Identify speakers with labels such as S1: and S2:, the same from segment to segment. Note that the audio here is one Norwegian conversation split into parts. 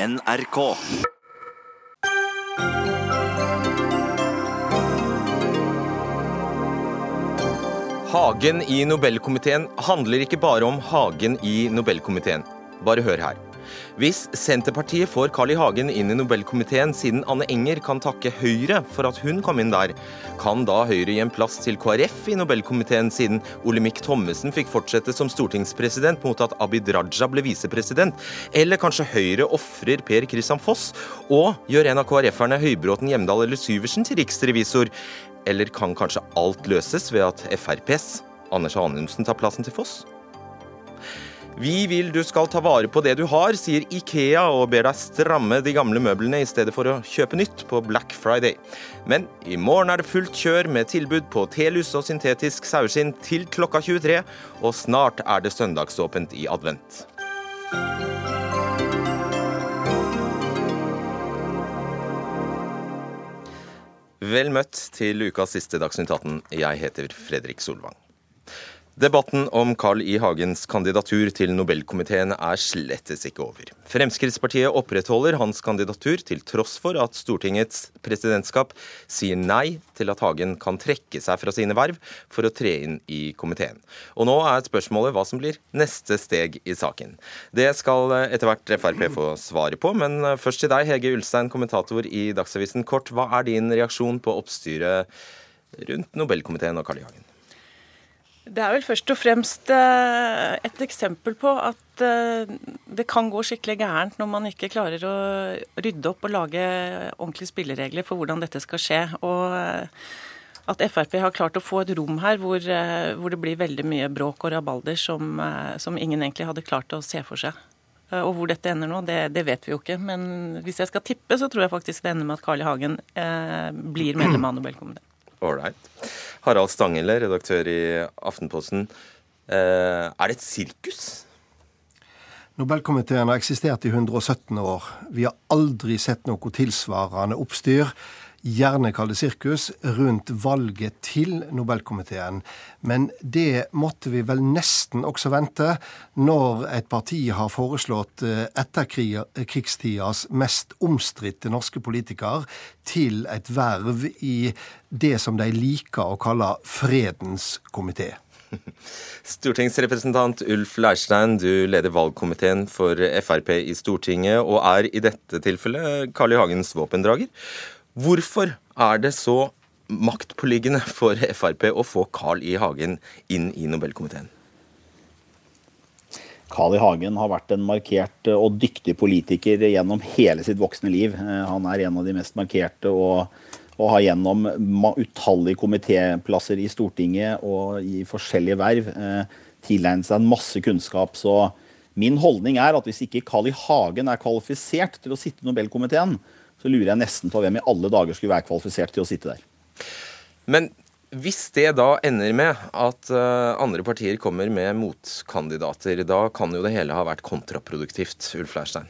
S1: NRK.
S2: Hagen i Nobelkomiteen handler ikke bare om Hagen i Nobelkomiteen. Bare hør her. Hvis Senterpartiet får Carl I. Hagen inn i Nobelkomiteen siden Anne Enger kan takke Høyre for at hun kom inn der, kan da Høyre gi en plass til KrF i Nobelkomiteen siden Olemic Thommessen fikk fortsette som stortingspresident mot at Abid Raja ble visepresident? Eller kanskje Høyre ofrer Per Christian Foss og gjør en av KrF-erne Høybråten, Hjemdal eller Syversen til riksrevisor? Eller kan kanskje alt løses ved at FrPs Anders Anundsen tar plassen til Foss? Vi vil du skal ta vare på det du har, sier Ikea og ber deg stramme de gamle møblene i stedet for å kjøpe nytt på Black Friday. Men i morgen er det fullt kjør med tilbud på telus og syntetisk saueskinn til klokka 23, og snart er det søndagsåpent i advent. Vel møtt til ukas siste Dagsnytt 18. Jeg heter Fredrik Solvang. Debatten om Carl I. Hagens kandidatur til Nobelkomiteen er slettes ikke over. Fremskrittspartiet opprettholder hans kandidatur til tross for at Stortingets presidentskap sier nei til at Hagen kan trekke seg fra sine verv for å tre inn i komiteen. Og nå er spørsmålet hva som blir neste steg i saken. Det skal etter hvert Frp få svaret på, men først til deg, Hege Ulstein, kommentator i Dagsavisen. Kort, hva er din reaksjon på oppstyret rundt Nobelkomiteen og Carl I. Hagen?
S3: Det er vel først og fremst eh, et eksempel på at eh, det kan gå skikkelig gærent når man ikke klarer å rydde opp og lage ordentlige spilleregler for hvordan dette skal skje. Og eh, at Frp har klart å få et rom her hvor, hvor det blir veldig mye bråk og rabalder som, som, ingen egentlig hadde klart å se for seg. Og hvor dette ender nå, det, det, vet vi jo ikke. Men hvis jeg skal tippe, så tror jeg faktisk det ender med at Carl I. Hagen eh, blir medlem av Nobelkomiteen.
S2: Ålreit. Harald Stanghelle, redaktør i Aftenposten. Eh, er det et sirkus?
S4: Nobelkomiteen har eksistert i 117 år. Vi har aldri sett noe tilsvarende oppstyr gjerne kall sirkus, rundt valget til Nobelkomiteen. Men det måtte vi vel nesten også vente når et parti har foreslått eh, etterkrigstidas mest omstridte norske politiker til et verv i det som de liker å kalle fredens komité.
S2: Stortingsrepresentant Ulf Leirstein, du leder valgkomiteen for Frp i Stortinget, og er i dette tilfellet Carl I. Hagens våpendrager. Hvorfor er det så maktpåliggende for Frp å få Carl I. Hagen inn i Nobelkomiteen?
S5: Carl I. Hagen har vært en markert og dyktig politiker gjennom hele sitt voksne liv. Eh, han er en av de mest markerte og, og har gjennom utallige komité-plasser i Stortinget og i forskjellige verv eh, tilegnet seg en masse kunnskap. Så min holdning er at hvis ikke Carl I. Hagen er kvalifisert til å sitte i Nobelkomiteen, så lurer jeg nesten på hvem i alle dager skulle være kvalifisert til å sitte der.
S2: Men hvis det da ender med at uh, andre partier kommer med motkandidater, da kan jo det hele ha vært kontraproduktivt, Ulf Leirstein?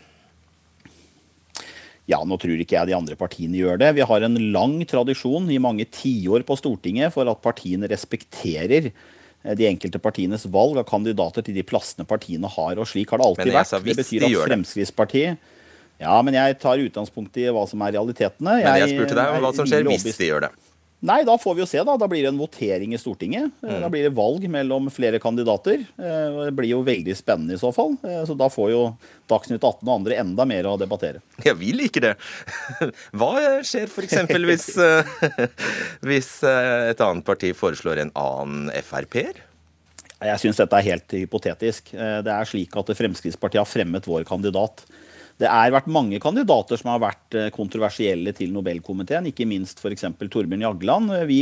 S5: Ja, nå tror ikke jeg de andre partiene gjør det. Vi har en lang tradisjon i mange tiår på Stortinget for at partiene respekterer eh, de enkelte partienes valg av kandidater til de plassene partiene har. og Slik har det alltid vært. Det betyr at Fremskrittspartiet ja, men jeg tar utgangspunkt i hva som er realitetene.
S2: Men jeg, jeg spurte deg om hva som skjer hvis de gjør det.
S5: Nei, da får vi jo se, da. Da blir det en votering i Stortinget. Mm. Da blir det valg mellom flere kandidater. Eh, det blir jo veldig spennende i så fall. Eh, så da får jo Dagsnytt 18 og andre enda mer å debattere.
S2: Ja, vi liker det. Hva skjer f.eks. hvis, eh, hvis et annet parti foreslår en annen Frp-er?
S5: Jeg syns dette er helt hypotetisk. Det er slik at Fremskrittspartiet har fremmet vår kandidat. Det er vært mange kandidater som har vært eh, kontroversielle til Nobelkomiteen, ikke minst f.eks. Torbjørn Jagland. Vi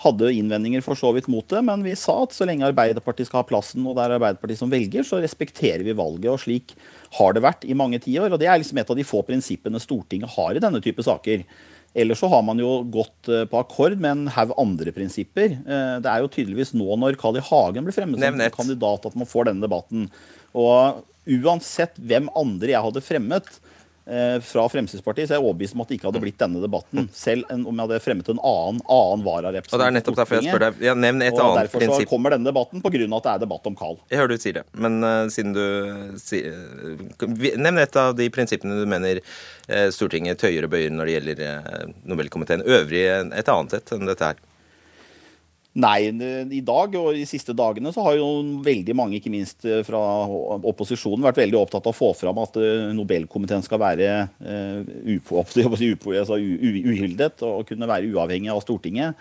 S5: hadde innvendinger for så vidt mot det, men vi sa at så lenge Arbeiderpartiet skal ha plassen, og det er Arbeiderpartiet som velger, så respekterer vi valget. Og slik har det vært i mange tiår. Og det er liksom et av de få prinsippene Stortinget har i denne type saker. Ellers så har man jo gått eh, på akkord med en haug andre prinsipper. Eh, det er jo tydeligvis nå når Carl I. Hagen blir fremmet som kandidat at man får denne debatten. Og uansett hvem andre jeg hadde fremmet, Eh, fra Fremskrittspartiet, så er jeg overbevist om at det ikke hadde blitt denne debatten. Selv om jeg hadde fremmet en annen, annen vararepresentant.
S2: Og det er nettopp derfor jeg spør deg. Ja, nevn et og annet
S5: derfor prinsipp. Derfor kommer denne debatten pga. at det er debatt om Carl.
S2: Jeg hører du sier det, men uh, siden du uh, Nevn et av de prinsippene du mener uh, Stortinget tøyer og bøyer når det gjelder Nobelkomiteen. Øvrig et annet et enn dette her.
S5: Nei, i dag og de siste dagene så har jo veldig mange, ikke minst eh, fra opposisjonen, vært veldig opptatt av å få fram at eh, Nobelkomiteen skal være uh, altså uhildet og kunne være uavhengig av Stortinget.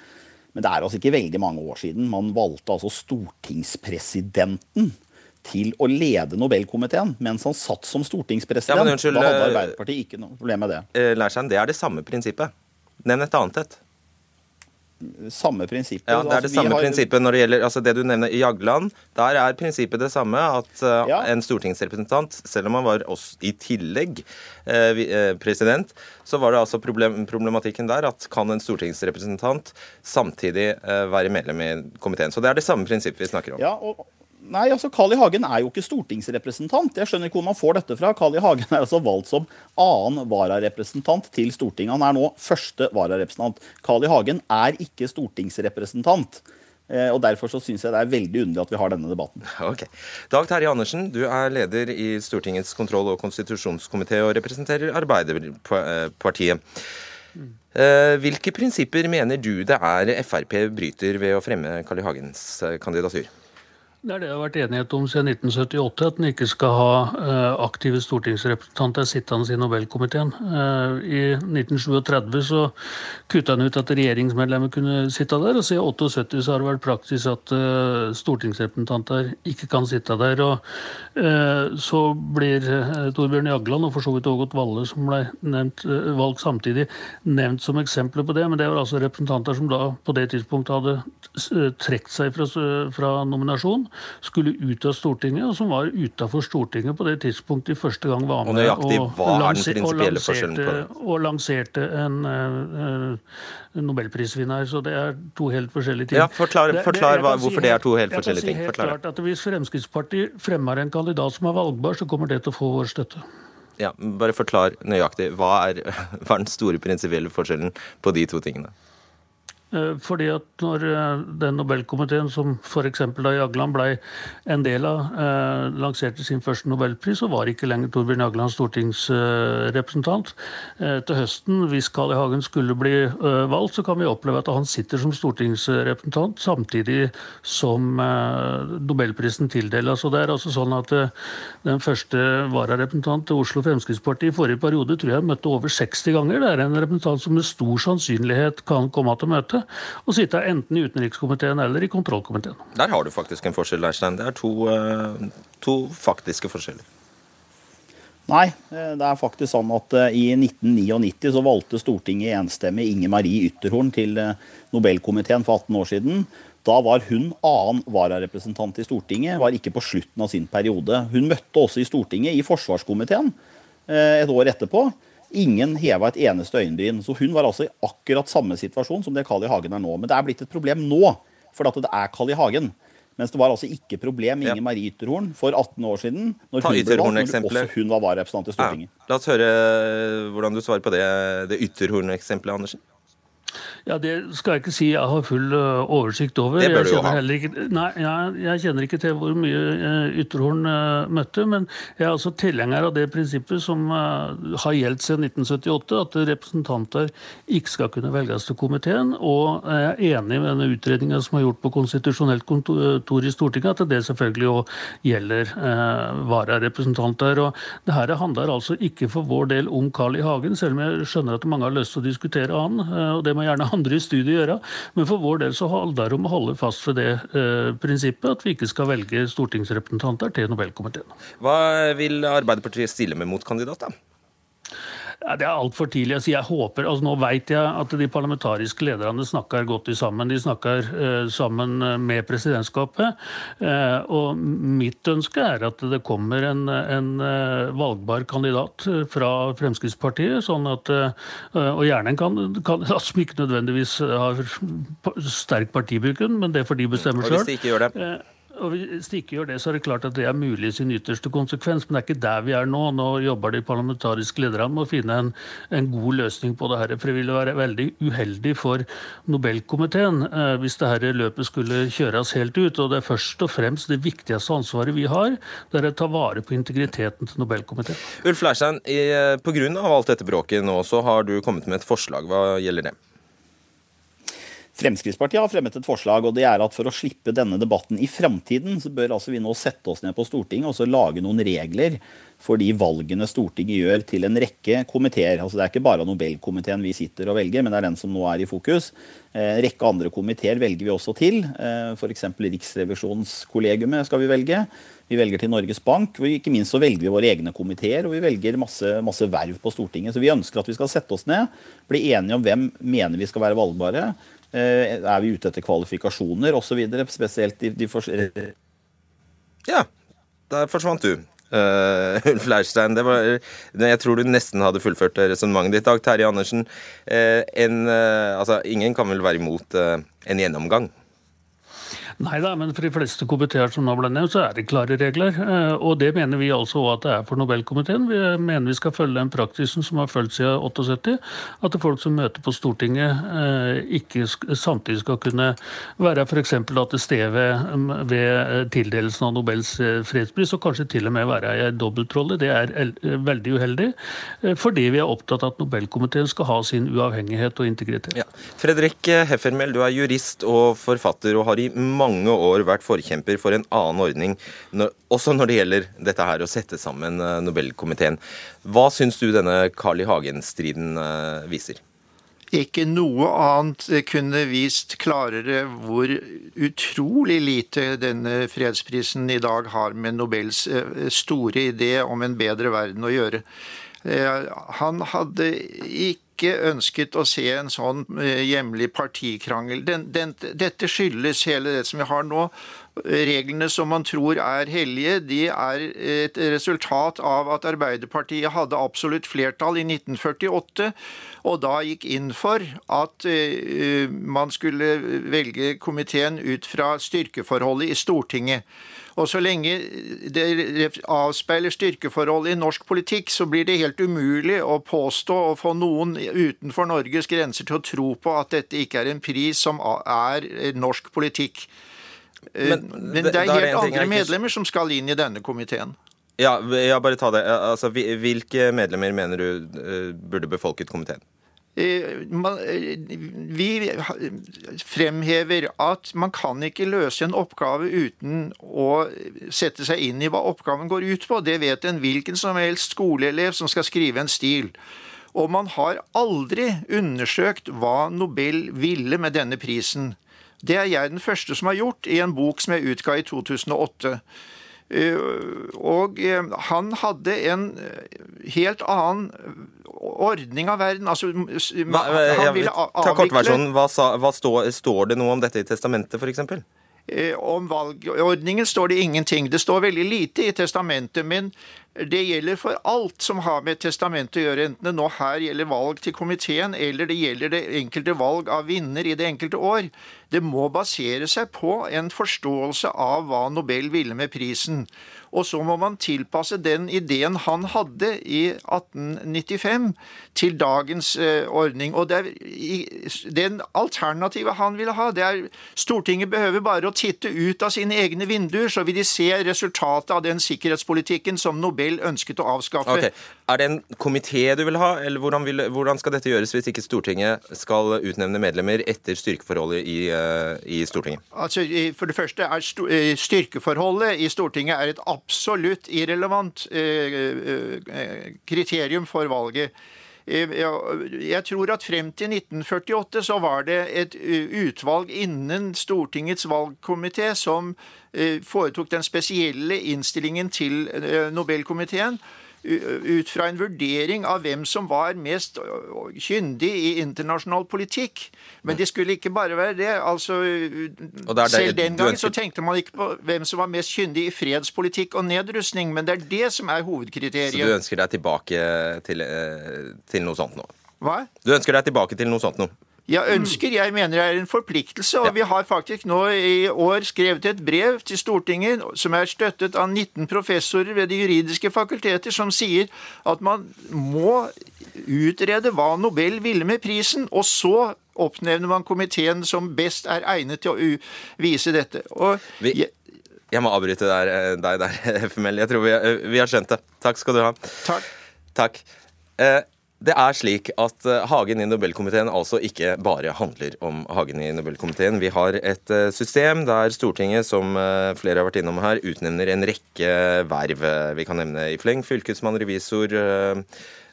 S5: Men det er altså ikke veldig mange år siden man valgte altså stortingspresidenten til å lede Nobelkomiteen mens han satt som stortingspresident. Ja, unnskyld, da hadde Arbeiderpartiet ikke noe problem med det.
S2: Lærstein, det er det samme prinsippet. Nevn et annet et
S5: samme prinsippet.
S2: Ja, Det er det altså, samme har... prinsippet når det gjelder altså det du nevner i Jagland. Der er prinsippet det samme, at uh, ja. en stortingsrepresentant, selv om han var oss i tillegg uh, uh, president, så var det altså problem, problematikken der at kan en stortingsrepresentant samtidig være medlem i komiteen. Så det er det samme prinsippet vi snakker om.
S5: Ja, og Nei, altså Carl I. Hagen er jo ikke stortingsrepresentant. Jeg skjønner ikke hvor man får dette fra. Carl I. Hagen er altså valgt som annen vararepresentant til Stortinget. Han er nå første vararepresentant. Carl I. Hagen er ikke stortingsrepresentant. Eh, og Derfor så syns jeg det er veldig underlig at vi har denne debatten.
S2: Ok. Dag Terje Andersen, du er leder i Stortingets kontroll- og konstitusjonskomité og representerer Arbeiderpartiet. Eh, hvilke prinsipper mener du det er Frp bryter ved å fremme Carl I. Hagens eh, kandidatur?
S1: Det er det det har vært enighet om siden 1978, at en ikke skal ha uh, aktive stortingsrepresentanter sittende i Nobelkomiteen. Uh, I 1937 så kutta en ut at regjeringsmedlemmer kunne sitte der, og siden 78 så har det vært praksis at uh, stortingsrepresentanter ikke kan sitte der. og Så blir Torbjørn Jagland og for så vidt Ågot Valle, som ble nevnt, valgt samtidig, nevnt som eksempler på det. Men det var altså representanter som da på det tidspunktet hadde trukket seg fra, fra nominasjon skulle ut av Stortinget, og som var utafor Stortinget på det tidspunktet de første gang var med og,
S2: og, lanser, og, lanserte,
S1: og lanserte, en uh, nobelprisvinner. Så det er to helt forskjellige ting.
S2: Ja, Forklar, forklar det, det, hvorfor si det er to helt forskjellige ting.
S1: Jeg kan si helt klart at Hvis Fremskrittspartiet fremmer en kandidat som er valgbar, så kommer det til å få vår støtte.
S2: Ja, Bare forklar nøyaktig. Hva er, hva er den store prinsipielle forskjellen på de to tingene?
S1: Eh, fordi at når eh, den Nobelkomiteen som f.eks. da Jagland ble en del av, eh, lanserte sin første nobelpris, så var ikke lenger Torbjørn Jagland stortingsrepresentant. Til høsten, hvis Carl I. Hagen skulle bli valgt, så kan vi oppleve at han sitter som stortingsrepresentant samtidig som nobelprisen tildeles. Så det er altså sånn at den første vararepresentant til Oslo Fremskrittsparti i forrige periode tror jeg møtte over 60 ganger. Det er en representant som med stor sannsynlighet kan komme til møte og sitte enten i utenrikskomiteen eller i kontrollkomiteen.
S2: Der har du faktisk en forskjell, Leirstein. Det er to, eh, to faktiske forskjeller.
S5: Nei, eh, det er faktisk sånn at eh, i 1999 så valgte Stortinget enstemmig Inger Marie Ytterhorn til Nobelkomiteen for 18 år siden. Da var hun annen vararepresentant i Stortinget, var ikke på slutten av sin periode. Hun møtte også i Stortinget, i forsvarskomiteen, et år etterpå. Ingen heva et eneste øyenbryn. Så hun var altså i akkurat samme situasjon som det Carl I. Hagen er nå. Men det er blitt et problem nå, for det er Carl I. Hagen. Mens det var altså ikke problem med Inger Marie Ytterhorn for 18 år siden, når hun ble valgt, når også hun var vararepresentant i Stortinget.
S2: Ja. La oss høre hvordan du svarer på det, det Ytterhorn-eksempelet, Andersen.
S1: Ja, Det skal jeg ikke si jeg har full uh, oversikt over.
S2: Det bør du jo ha.
S1: Ikke, nei, jeg, jeg, kjenner ikke til hvor mye uh, Ytterhorn uh, møtte, men jeg er altså tilhenger av det prinsippet som har gjeldt siden 1978, at representanter ikke skal kunne velges til komiteen. Og jeg er enig med denne utredninga som er gjort på konstitusjonelt kontor i Stortinget, at det selvfølgelig òg gjelder vararepresentanter. Og det her handler altså ikke for vår del om Carl I. Hagen, selv om jeg skjønner at mange har lyst til å diskutere han. og det må gjerne andre i studiet gjøre. Men for vår del så handler det om å holde fast ved det eh, prinsippet at vi ikke skal velge stortingsrepresentanter til Nobelkomiteen.
S2: Hva vil Arbeiderpartiet stille med motkandidat, da?
S1: Det er altfor tidlig å si. Jeg håper, altså Nå vet jeg at de parlamentariske lederne snakker godt sammen. De snakker uh, sammen eh, med presidentskapet. Uh, og mitt ønske er at det kommer en, en valgbar kandidat fra Fremskrittspartiet. sånn at, Og gjerne en kandidat som ikke nødvendigvis har sterk partibruken, men det får de bestemme sjøl. Og Hvis de ikke gjør det, så er det klart at det er mulig i sin ytterste konsekvens, men det er ikke der vi er nå. Nå jobber de parlamentariske lederne med å finne en, en, god løsning på det her. For det ville være veldig uheldig for Nobelkomiteen eh, hvis det her løpet skulle kjøres helt ut. Og det er først og fremst det viktigste ansvaret vi har, det er å ta vare på integriteten til Nobelkomiteen.
S2: Ulf Leirstein, pga. alt dette bråket nå, så har du kommet med et forslag. Hva gjelder det?
S5: Fremskrittspartiet har fremmet et forslag, og det er at for å slippe denne debatten i framtiden, så bør altså vi nå sette oss ned på Stortinget og så lage noen regler for de valgene Stortinget gjør til en rekke komiteer. Altså Det er ikke bare Nobelkomiteen vi sitter og velger, men det er den som nå er i fokus. Eh, en rekke andre komiteer velger vi også til. Eh, F.eks. Riksrevisjonskollegiumet skal vi velge. Vi velger til Norges Bank. og Ikke minst så velger vi våre egne komiteer, og vi velger masse, masse verv på Stortinget. Så vi ønsker at vi skal sette oss ned, bli enige om hvem mener vi skal være valgbare. Eh, er vi ute etter kvalifikasjoner osv.? Spesielt de, de forskjellige
S2: Ja, der forsvant du. Uh, Ulf Leirstein, jeg tror du nesten hadde fullført resonnementet ditt. Dag Terje Andersen, uh, en, uh, altså, ingen kan vel være imot en gjennomgang?
S1: Nei da, men for de fleste komiteer som nå ble nevnt, så er det klare regler. Eh, og det mener vi altså at det er for Nobelkomiteen. Vi mener vi skal følge den praksisen som har fulgt siden 78, at folk som møter på Stortinget eh, ikke samtidig skal kunne være f.eks. til stede ved, ved tildelelsen av Nobels eh, fredspris, og kanskje til og med være i en dobbeltrolle. Det er veldig uheldig, fordi vi er opptatt av at Nobelkomiteen skal ha sin uavhengighet og integritet.
S2: Ja. Fredrik Heffermel, du er jurist og forfatter og har i mange mange år vært forkjemper for en annen ordning, også når det gjelder dette her å sette sammen eh, Nobelkomiteen. Hva syns du denne Carl I. Hagen-striden eh, viser?
S6: Ikke noe annet kunne vist klarere hvor utrolig lite denne fredsprisen i dag har med Nobels eh, store idé om en bedre verden å gjøre. Han hadde ikke ønsket å se en sånn eh, hjemlig partikrangel. Den, den, dette skyldes hele det som vi har nå. Reglene som man tror er hellige, de er et resultat av at Arbeiderpartiet hadde absolutt flertall i 1948, og da gikk inn for at uh, man skulle velge komiteen ut fra styrkeforholdet i Stortinget. Og så lenge det avspeiler styrkeforholdet i norsk politikk, så blir det helt umulig å påstå å få noen utenfor Norges grenser til å tro på at dette ikke er en pris som er norsk politikk. Eh, men, Men det er helt andre medlemmer som skal inn i denne komiteen.
S2: Ja, ja, bare ta det. Altså, hvilke medlemmer mener du eh, burde befolket komiteen?
S6: Eh, eh, vi fremhever at man kan ikke løse en oppgave uten å sette seg inn i hva oppgaven går ut på. Det vet en hvilken som helst skoleelev som skal skrive en stil. Og man har aldri undersøkt hva Nobel ville med denne prisen. Det er jeg den første som har gjort i en bok som jeg utga i 2008. Eh, og han hadde en helt annen ordning av verden. Altså,
S2: hva, han ville avvikle kortversjonen. Hva, hva står, står det noe om dette i testamentet, f.eks.?
S6: Eh, om valgordningen står det ingenting. Det står veldig lite i testamentet, men det gjelder for alt som har med testamentet å gjøre, enten det nå her gjelder valg til komiteen, eller det gjelder det enkelte valg av vinner i det enkelte år. Det må basere seg på en forståelse av hva Nobel ville med prisen. Og så må man tilpasse den ideen han hadde i 1895 til dagens eh, ordning. Og det er den alternativet han ville ha, det er Stortinget behøver bare å titte ut av sine egne vinduer, så vil de se resultatet av den sikkerhetspolitikken som Nobel ønsket å avskaffe.
S2: Okay. Er det en komité du vil ha, eller hvordan, vil, hvordan, skal dette gjøres hvis ikke Stortinget skal utnevne medlemmer etter styrkeforholdet i, uh, i Stortinget?
S6: Altså, For det første er eh, styrkeforholdet i Stortinget er et absolutt irrelevant uh, kriterium for valget. Jeg tror at frem til 1948 så var det et utvalg innen Stortingets valgkomité som foretok den spesielle innstillingen til Nobelkomiteen ut fra en vurdering av hvem som var mest kyndig i internasjonal politikk. Men det skulle ikke bare være det. altså det Selv den gangen så tenkte man ikke på hvem som var mest kyndig i fredspolitikk og nedrustning, men det er det som er hovedkriteriet. Så
S2: du ønsker deg tilbake til, til noe sånt nå?
S6: Hva?
S2: Du ønsker deg tilbake til noe sånt nå?
S6: Jeg ønsker, jeg mener det er en forpliktelse. Og vi har faktisk nå i år skrevet et brev til Stortinget som er støttet av 19 professorer ved de juridiske fakulteter, som sier at man må utrede hva Nobel ville med prisen, og så oppnevner man komiteen som best er egnet til å vise dette. Og
S2: vi, jeg må avbryte der, eh, deg der, FML. Jeg tror vi, eh, vi, har skjønt det. Takk skal du ha.
S6: Takk.
S2: Takk. Eh, det er slik at Hagen i Nobelkomiteen altså ikke bare handler om Hagen i Nobelkomiteen. Vi har et system der Stortinget, som flere har vært innom her, utnevner en rekke verv. Vi kan nevne i fleng fylkesmann, revisor,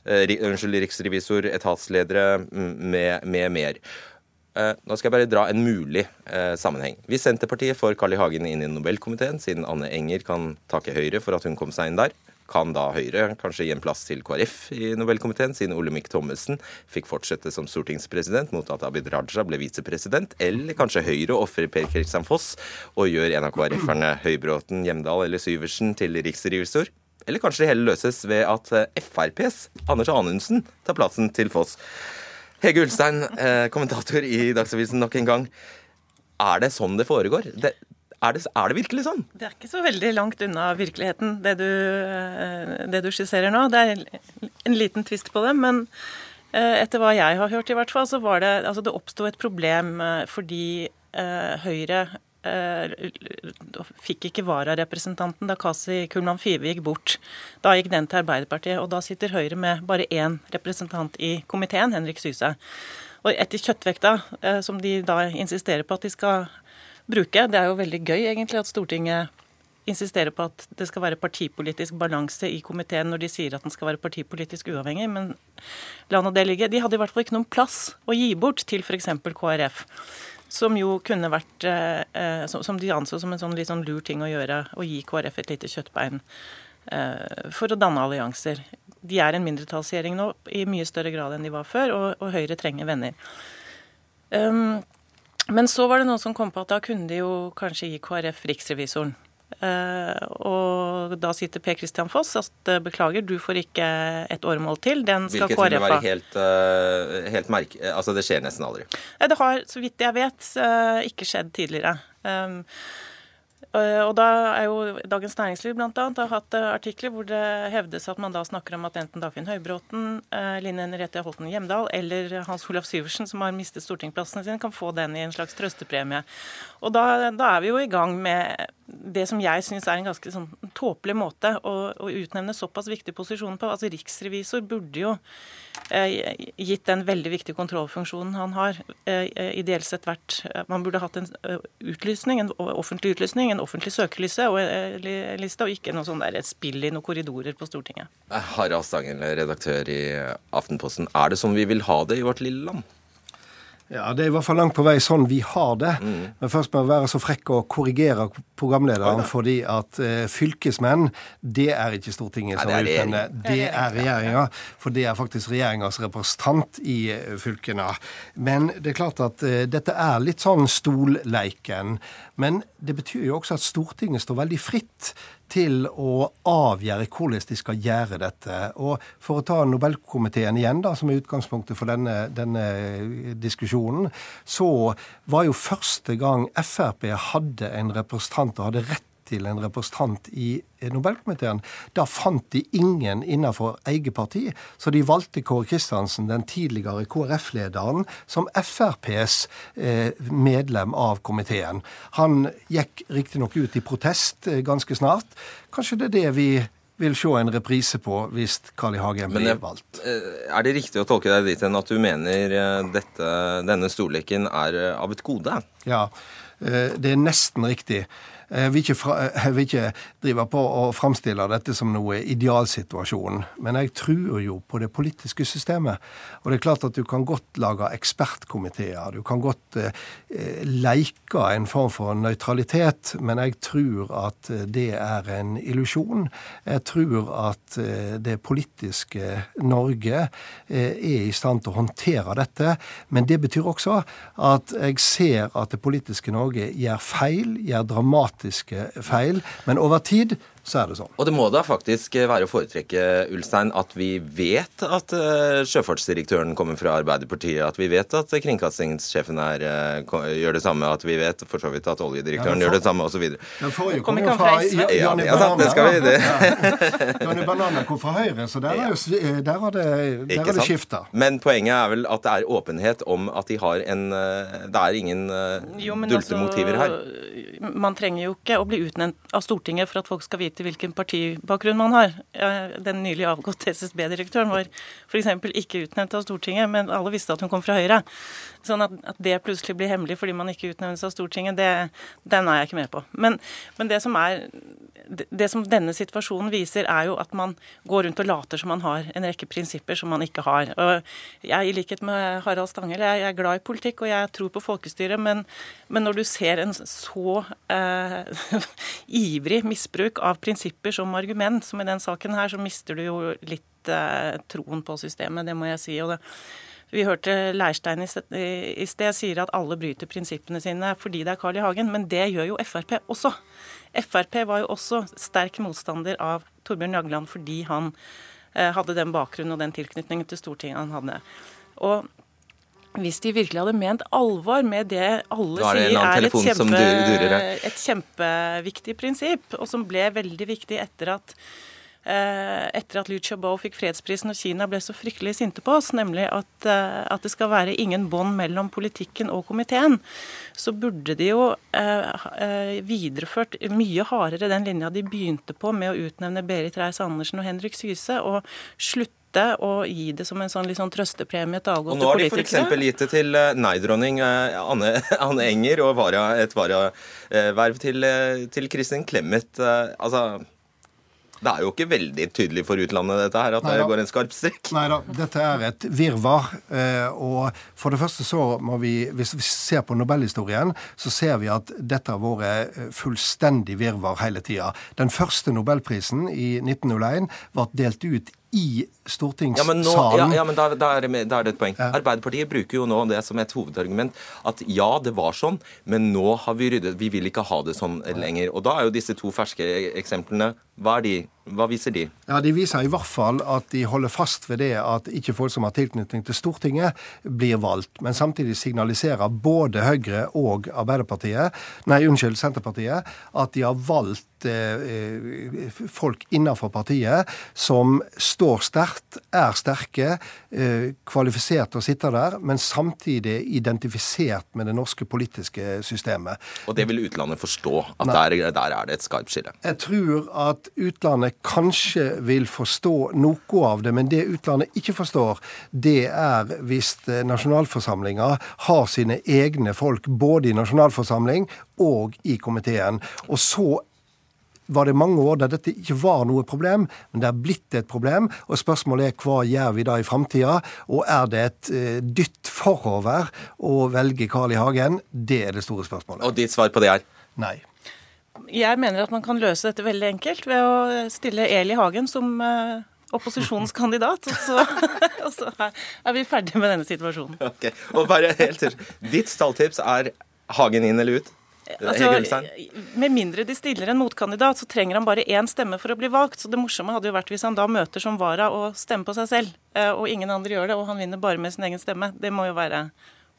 S2: unnskyld, riksrevisor, etatsledere med, med mer. Eh, nå skal jeg bare dra en mulig eh, sammenheng. Hvis Senterpartiet får Carl I. Hagen inn i Nobelkomiteen, siden Anne Enger kan takke Høyre for at hun kom seg inn der, kan da Høyre kanskje gi en plass til KrF i Nobelkomiteen, siden Olemic Thommessen fikk fortsette som stortingspresident mot at Abid Raja ble visepresident? Eller kanskje Høyre ofrer Per Kristian Foss og gjør en av KrF-erne Høybråten, Hjemdal eller Syversen til riksrevisor? Eller kanskje det hele løses ved at eh, FrPs Anders Anundsen tar plassen til Foss? Hege Ulstein, eh, kommentator i Dagsavisen nok en gang. Er det sånn det foregår? Det, er, det, er, det, virkelig sånn?
S3: Det er ikke så veldig langt unna virkeligheten, det du, eh, det du skisserer nå. Det er en liten tvist på det. Men eh, etter hva jeg har hørt, i hvert fall, så var det altså det oppsto et problem fordi Høyre Eh, fikk ikke vararepresentanten da Kasi Kulman Five gikk bort. Da gikk den til Arbeiderpartiet, og da sitter Høyre med bare én representant i komiteen, Henrik Syse. Og etter kjøttvekta, eh, som de da insisterer på at de skal bruke, det er jo veldig gøy egentlig at Stortinget insisterer på at det skal være partipolitisk balanse i komiteen når de sier at den skal være partipolitisk uavhengig, men la nå det ligge. De hadde i hvert fall ikke noen plass å gi bort til f.eks. KrF. Som jo kunne vært eh, eh Som de anså som en sånn litt sånn lur ting å gjøre. Å gi KrF et lite kjøttbein eh, for å danne allianser. De er en mindretallsregjering nå i mye større grad enn de var før, og, og Høyre trenger venner. Um, men så var det noen som kom på at da kunne de jo kanskje gi KrF riksrevisoren. Uh, og da sitter Per Christian Foss at uh, beklager, du får ikke et åremål til. Den skal
S2: KrF ha. Hvilket vil være helt, uh, helt merke... Altså det skjer nesten aldri.
S3: Det har, så vidt jeg vet, ikke skjedd tidligere. Um, og da er jo Dagens Næringsliv blant annet har hatt eh, artikler hvor det hevdes at man da snakker om at enten Dagfinn Høybråten, eh, Line Henriette Holten Hjemdal eller Hans Olav Syversen, som har mistet stortingsplassene sine, kan få den i en slags trøstepremie. Og da, da er vi jo i gang med det som jeg syns er en ganske sånn tåpelig måte å, å, utnevne såpass viktig posisjon på. Altså Riksrevisor burde jo, eh, gitt den veldig viktige kontrollfunksjonen han har, eh, ideelt sett vært Man burde hatt en utlysning, en offentlig utlysning, en offentlig søkeliste og, eh, liste, og ikke noe sånn der et spill i noen korridorer på Stortinget.
S2: Harald Stangen, redaktør i Aftenposten. Er det sånn vi vil ha det i vårt lille land?
S4: Ja, Det er i hvert fall langt på vei sånn vi har det. Mm. Men først må jeg være så frekk å korrigere programlederen, fordi at uh, fylkesmenn, det er ikke Stortinget som utnevner. Det er regjeringa. For det er faktisk regjeringas representant i uh, fylkene. Men det er klart at uh, dette er litt sånn stolleiken. Men det betyr jo også at Stortinget står veldig fritt til å avgjøre hvordan de skal gjøre dette. Og For å ta Nobelkomiteen igjen, da, som er utgangspunktet for denne, denne, diskusjonen, så var jo første gang Frp hadde en representant og hadde rett til en representant i Nobelkomiteen. Da fant de ingen innenfor eget parti, så de valgte Kåre Kristiansen, den tidligere KrF-lederen, som FrPs eh, medlem av komiteen. Han gikk riktignok ut i protest eh, ganske snart. Kanskje det er det vi vil se en reprise på hvis Carl I. Hagen blir valgt.
S2: Eh, er det riktig å tolke deg dit hen at du mener dette, denne storleken er av et gode?
S4: Ja, det er nesten riktig. Jeg vil, ikke, jeg vil ikke drive på og framstille dette som noe idealsituasjon, men jeg tror jo på det politiske systemet. Og det er klart at du kan godt lage ekspertkomiteer, du kan godt eh, leike en form for nøytralitet, men jeg tror at det er en illusjon. Jeg tror at eh, det politiske Norge eh, er i stand til å håndtere dette, men det betyr også at jeg ser at det politiske Norge gjør feil, gjør dramatisk dramatiske feil. Men over tid så er det sånn.
S2: Og det må da faktisk være å foretrekke, Ulstein, at vi vet at uh, sjøfartsdirektøren kommer fra Arbeiderpartiet, at vi vet at kringkastingssjefen er, uh, gjør det samme, at vi vet for så vidt at oljedirektøren ja, for... gjør det samme, osv.
S4: Den forrige kom jo fra Jonny
S2: ja, det skal vi det.
S4: Jonny Bananer kom fra Høyre, så der er, jo, der har det, der er det skifta.
S2: Men poenget er vel at det er åpenhet om at de har en Det er ingen dultemotiver her.
S3: Altså, man trenger jo ikke å bli utnevnt av Stortinget for at folk skal vite hvilken partibakgrunn man har. Den nylig avgåtte SSB-direktøren var f.eks. ikke utnevnt av Stortinget, men alle visste at hun kom fra Høyre. Sånn at, at, det plutselig blir hemmelig fordi man ikke utnevnes av Stortinget, det, den er jeg ikke med på. Men, men det, som er, det, som denne situasjonen viser, er jo at man går rundt og later som man har en rekke prinsipper som man ikke har. Og jeg, I likhet med Harald Stanghelle, jeg, jeg er glad i politikk og jeg tror på folkestyret, men, men når du ser en så eh, ivrig misbruk av prinsipper som argument, som i den saken her, så mister du jo litt eh, troen på systemet, det må jeg si. og det vi hørte Leirstein i sted sier at alle bryter prinsippene sine fordi det er Carl I. Hagen, men det gjør jo Frp også. Frp var jo også sterk motstander av Torbjørn Jagland fordi han eh, hadde den bakgrunnen og den tilknytningen til Stortinget han hadde. Og hvis de virkelig hadde ment alvor med det alle det sier er et, kjempe, et kjempeviktig prinsipp, og som ble veldig viktig etter at etter at Liu Xiaobo fikk fredsprisen og Kina ble så fryktelig sinte på oss, nemlig at, eh, at det skal være ingen bånd mellom politikken og komiteen, så burde de jo eh, videreført mye hardere den linja de begynte på med å utnevne Berit Reiss-Andersen og Henrik Syse, og slutte å gi det som en sånn, sånn trøstepremie til avgåtte politikere. Og
S2: nå har de f.eks. gitt det til nei-dronning Anne, Anne, Enger og vara, et varaverv til, til Kristin Clemet. Altså, det er jo ikke veldig tydelig for utlandet dette her, at Neida. det går en skarp strekk.
S4: Nei da, dette er et virvar. Eh, og for det første så må vi, hvis vi ser på nobelhistorien, så ser vi at dette har vært eh, fullstendig virvar hele tida. Den første nobelprisen i 1901 ble delt ut i stortingssalen.
S2: Ja, ja, ja, men da, da, er det, da, er det, et poeng. Arbeiderpartiet bruker jo nå det som et hovedargument at ja, det var sånn, men nå har vi ryddet Vi vil ikke ha det sånn lenger. Og da er jo disse to ferske eksemplene Hva de? Hva viser de?
S4: Ja, De viser i hvert fall at de holder fast ved det at ikke folk som har tilknytning til Stortinget, blir valgt. Men samtidig signaliserer både Høyre og Arbeiderpartiet, nei, unnskyld, Senterpartiet, at de har valgt eh, folk innenfor partiet som står sterkt, er sterke, eh, kvalifisert til å sitte der, men samtidig identifisert med det norske politiske systemet.
S2: Og det vil utlandet forstå, at der, der, er det et skarpt skille?
S4: Jeg tror at utlandet kanskje vil forstå noe av det, men det utlandet ikke forstår, det er hvis nasjonalforsamlinga har sine egne folk både i nasjonalforsamling og i komiteen. Og så var det mange år der dette ikke var noe problem, men det er blitt et problem. Og spørsmålet er hva gjør vi da i framtida? Og er det et uh, dytt forover å velge Carl I. Hagen? Det er det store spørsmålet.
S2: Og ditt svar på det er?
S4: Nei.
S3: Jeg mener at man kan løse dette veldig enkelt ved å stille Eli Hagen som uh, opposisjonens kandidat. Og så, og så, er vi ferdige med denne situasjonen.
S2: Ok, og bare helt. Ditt stalltips er Hagen inn eller ut?
S3: Altså, med mindre de stiller en motkandidat, så trenger han bare én stemme for å bli valgt. Så det morsomme hadde jo vært hvis han da møter som vara og stemmer på seg selv, eh, og ingen andre gjør det, og han vinner bare med sin egen stemme. Det må jo være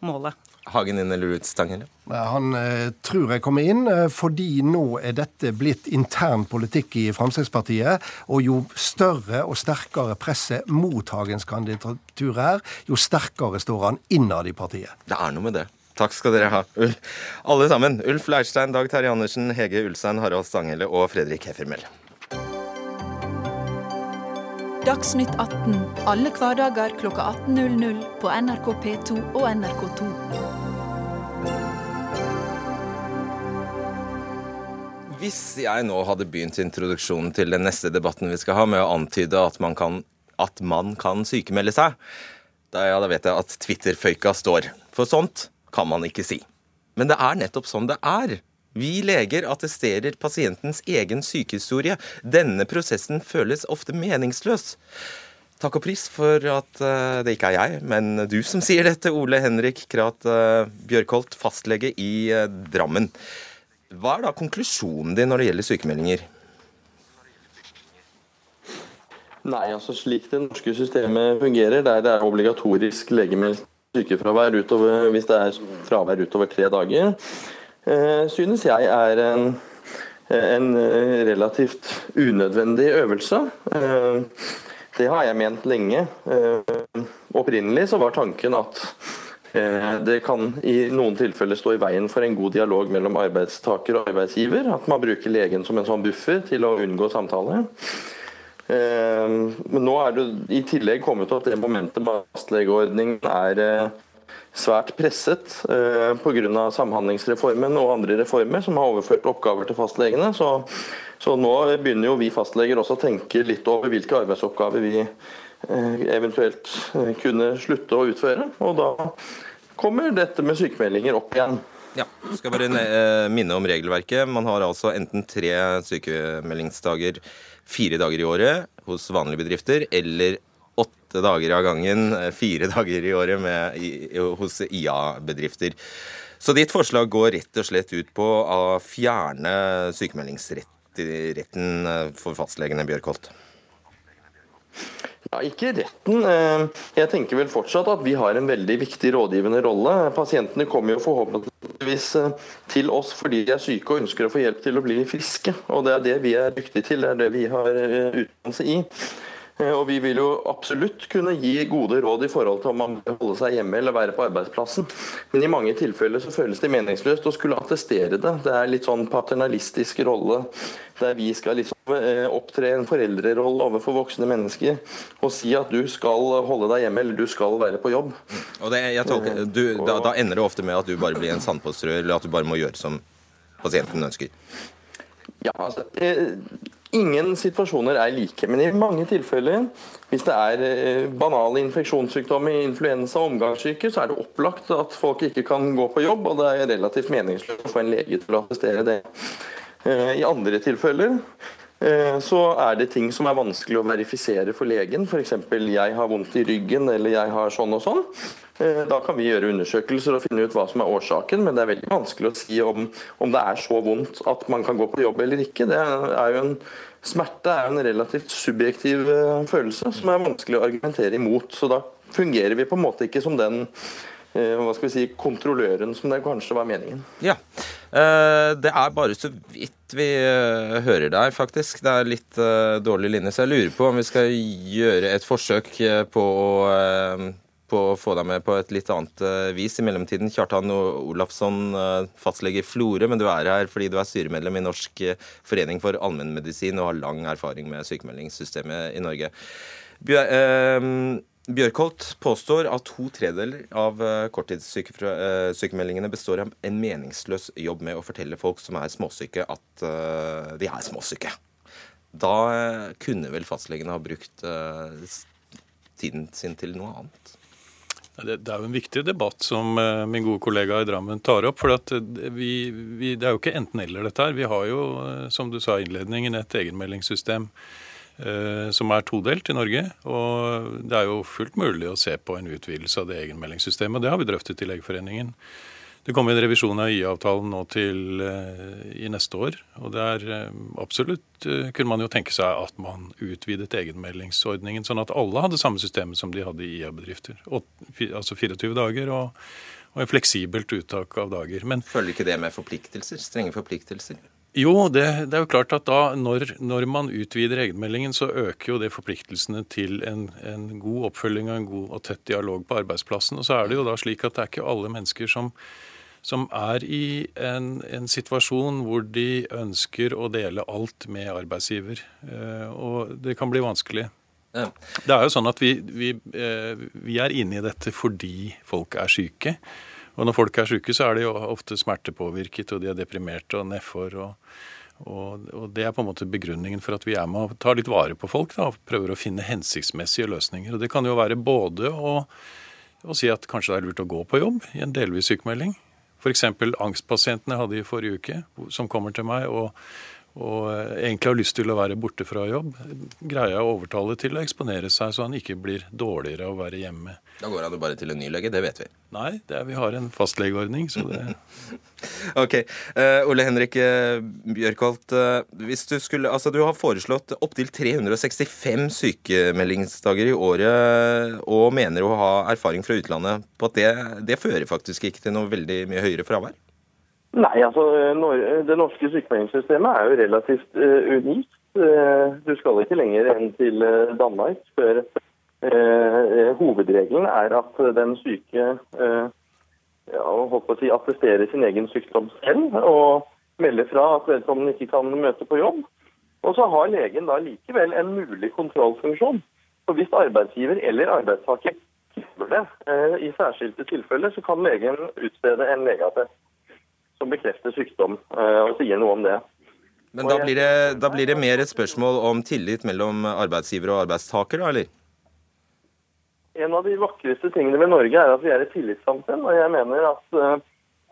S3: målet.
S2: Hagen inn eller ut, Stanghelle?
S4: Han eh, tror jeg kommer inn, eh, fordi nå er dette blitt intern politikk i Fremskrittspartiet. Og jo større og sterkere presset mot Hagens kandidatur er, jo sterkere står han innad i partiet.
S2: Det er noe med det. Takk skal dere ha. Alle sammen. Ulf Leirstein, Dag Terje Andersen, Hege Ulstein, Harald Stanghelle og Fredrik Heffermel.
S7: Dagsnytt 18 alle hverdager klokka 18.00 på NRK P2 og NRK2.
S2: Hvis jeg nå hadde begynt introduksjonen til den neste debatten vi skal ha, med å antyde at man kan, at man kan sykemelde seg, da, ja, da vet jeg at Twitter-føyka står. For sånt kan man ikke si. Men det er nettopp sånn det er. Vi leger attesterer pasientens egen sykehistorie. Denne prosessen føles ofte meningsløs. Takk og pris for at uh, det ikke er jeg, men du som sier dette, Ole Henrik Krat uh, Bjørkholt, fastlege i uh, Drammen. Hva er da konklusjonen din når det gjelder sykemeldinger?
S8: Nei, altså slik det norske systemet fungerer, der det er obligatorisk legemeldt sykefravær utover, hvis det er fravær utover tre dager, eh, synes jeg er en, en relativt unødvendig øvelse. Eh, det har jeg ment lenge. Eh, opprinnelig så var tanken at det kan i noen tilfeller stå i veien for en god dialog mellom arbeidstaker og arbeidsgiver. At man bruker legen som en sånn buffer til å unngå samtale. Ehm, men nå er det i tillegg kommet til at det momentet med fastlegeordningen er eh, svært presset eh, pga. Samhandlingsreformen og andre reformer som har overført oppgaver til fastlegene. Så, så, nå begynner jo vi fastleger også å tenke litt over hvilke arbeidsoppgaver vi eh, eventuelt kunne slutte å utføre. Og da kommer dette med sykemeldinger opp igjen.
S2: Ja, skal bare minne om regelverket. Man har altså enten tre sykemeldingsdager fire dager i året hos vanlige bedrifter, eller åtte dager av gangen eh, fire dager i året med, i, hos IA-bedrifter. Så ditt forslag går rett og slett ut på å fjerne sykemeldingsretten eh, for fastlegene, Bjørkholt?
S8: Ja, Ikke retten. Eh, jeg tenker vel fortsatt at vi har en veldig viktig rådgivende rolle. Pasientene kommer jo forhåpentligvis eh, til oss fordi de er syke og ønsker å få hjelp til å bli friske. Og det er det vi er dyktige til, det er det vi har eh, utdannelse i. Eh, og Vi vil jo absolutt kunne gi gode råd i forhold til om man bør holde seg hjemme eller være på arbeidsplassen. Men i mange tilfeller så føles det meningsløst å skulle attestere det. Det er litt sånn paternalistisk rolle der vi skal liksom eh, opptre en foreldrerolle overfor voksne mennesker og si at du skal holde deg hjemme eller du skal være på jobb.
S2: Og det, tolker, du, da, da, ender det ofte med at du bare blir en sandpåstrø, eller at du bare må gjøre som pasienten ønsker?
S8: Ja, altså, eh, Ingen situasjoner er like, men i mange tilfeller, hvis det er eh, banale infeksjonssykdommer, influensa og omgangssyke, så er det opplagt at folk ikke kan gå på jobb, og det er relativt meningsløst å få en lege til å attestere det. Eh, I andre tilfeller så er det ting som er vanskelig å verifisere for legen, f.eks. jeg har vondt i ryggen eller jeg har sånn og sånn. Da kan vi gjøre undersøkelser og finne ut hva som er årsaken, men det er veldig vanskelig å si om, om det er så vondt at man kan gå på jobb eller ikke. Det er jo en Smerte er en relativt subjektiv eh, følelse som er vanskelig å argumentere imot. Så da fungerer vi på en måte ikke som den eh, hva skal vi si, kontrolløren som det kanskje var meningen.
S2: Ja, eh, Det er bare så vidt vi hører deg, faktisk. Det er litt dårlig linje. Så jeg lurer på om vi skal gjøre et forsøk på å på å få deg med på et litt annet vis. I mellomtiden, Kjartan Olafsson, fastlege i Florø, men du er her fordi du er styremedlem i Norsk forening for allmennmedisin og har lang erfaring med sykemeldingssystemet i Norge. Bjør, Bjørkholt påstår at to tredeler av korttidssykemeldingene består av en meningsløs jobb med å fortelle folk som er småsyke, at de er småsyke. Da kunne vel fastlegene ha brukt tiden sin til noe annet?
S9: Det, er jo en viktig debatt som eh, min gode kollega i Drammen tar opp. for eh, vi, vi, Det er jo ikke enten-eller, dette her. Vi har jo, eh, som du sa i innledningen, et egenmeldingssystem eh, som er todelt i Norge. Og det er jo fullt mulig å se på en utvidelse av det egenmeldingssystemet. Det har vi drøftet i Legeforeningen. Det kommer en revisjon av IA-avtalen nå til uh, i neste år. Og det er uh, absolutt kunne man jo tenke seg at man utvidet egenmeldingsordningen, sånn at alle hadde samme system som de hadde i IA-bedrifter. Altså 24 dager og, og en fleksibelt uttak av dager.
S2: Men Følger ikke det med forpliktelser? Strenge forpliktelser?
S9: Jo, det, det, er jo klart at da når, når, man utvider egenmeldingen, så øker jo det forpliktelsene til en, en, god oppfølging og en god og tett dialog på arbeidsplassen. Og så er det jo da slik at det er ikke alle mennesker som som er i en, en, situasjon hvor de ønsker å dele alt med arbeidsgiver. Eh, og det kan bli vanskelig. Det er jo sånn at vi, vi, eh, vi, er inne i dette fordi folk er syke. Og når folk er syke, så er de jo ofte smertepåvirket, og de er deprimerte og nedfor. Og, og, og, det er på en måte begrunningen for at vi er med og tar litt vare på folk da, og prøver å finne hensiktsmessige løsninger. Og Det kan jo være både å, å si at kanskje det er lurt å gå på jobb i en delvis sykemelding. F.eks. angstpasientene jeg hadde i forrige uke, som kommer til meg og, og egentlig har lyst til å være borte fra jobb, greier jeg å overtale til å eksponere seg, så han ikke blir dårligere av å være hjemme.
S2: Da går han jo bare til en ny lege, det vet vi.
S9: Nei, er, vi har en fastlegeordning, så det
S2: Ok. Uh, Ole Henrik uh, Bjørkholt, uh, hvis du skulle Altså, du har foreslått opptil 365 sykemeldingsdager i året, og mener å ha erfaring fra utlandet på at det, det fører faktisk ikke til noe veldig mye høyere fravær?
S8: Nei, altså det norske sykemeldingssystemet er jo relativt unikt. Du skal ikke lenger enn til Danmark før Eh, hovedregelen er at den syke eh, ja, å si, attesterer sin egen sykdom selv og melder fra at vedkommende ikke kan møte på jobb. Og så har legen da likevel en mulig kontrollfunksjon. For hvis arbeidsgiver eller arbeidstaker krever det eh, i særskilte tilfeller, så kan legen utstede en legeattest som bekrefter sykdom og sier noe om det.
S2: Men da blir det, da blir det mer et spørsmål om tillit mellom arbeidsgiver og arbeidstaker, da, eller?
S8: En av de vakreste tingene ved Norge er at vi er et tillitssamfunn. Og jeg mener at uh,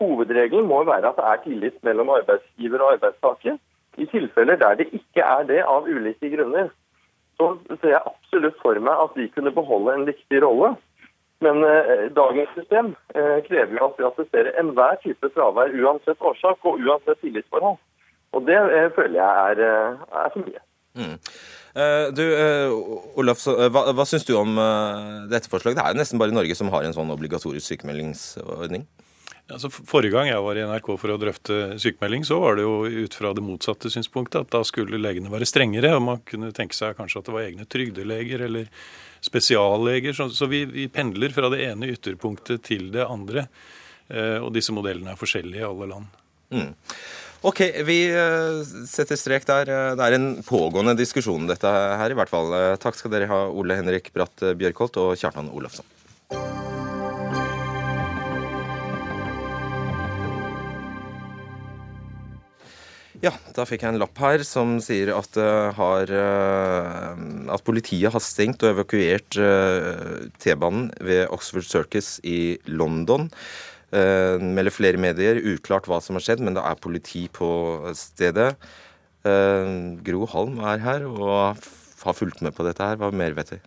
S8: hovedregelen må være at det er tillit mellom arbeidsgiver og arbeidstaker. I tilfeller der det ikke er det av ulike grunner, så ser jeg absolutt for meg at vi kunne beholde en viktig rolle. Men eh, dagens system eh, krever jo at vi attesterer enhver type fravær uansett årsak og uansett tillitsforhold. Og det føler jeg er, er for mye. Mm.
S2: Eh, du, eh, Olaf, så, hva, hva syns du om dette forslaget? Det er jo nesten bare Norge som har en sånn obligatorisk sykemeldingsordning.
S9: Altså, forrige gang jeg var i NRK for å drøfte sykemelding, så var det jo ut fra det motsatte synspunktet. At da skulle legene være strengere. Og man kunne tenke seg kanskje at det var egne trygdeleger eller spesialleger. Så, så vi, vi, pendler fra det ene ytterpunktet til det andre. Og disse modellene er forskjellige i alle land. Mm.
S2: Ok, vi eh, setter strek der. Det er en pågående diskusjon dette her, i hvert fall. Eh, takk skal dere ha, Ole Henrik Bratt Bjørkholt og Kjartan Olafsson. Ja, da fikk jeg en lapp her som sier at, uh, har, uh, at politiet har stengt og evakuert uh, T-banen ved Oxford Circus i London. Melder flere medier. Uklart hva som har skjedd, men det er politi på stedet. Gro Halm er her og har fulgt med på dette her. Hva mer vet vi?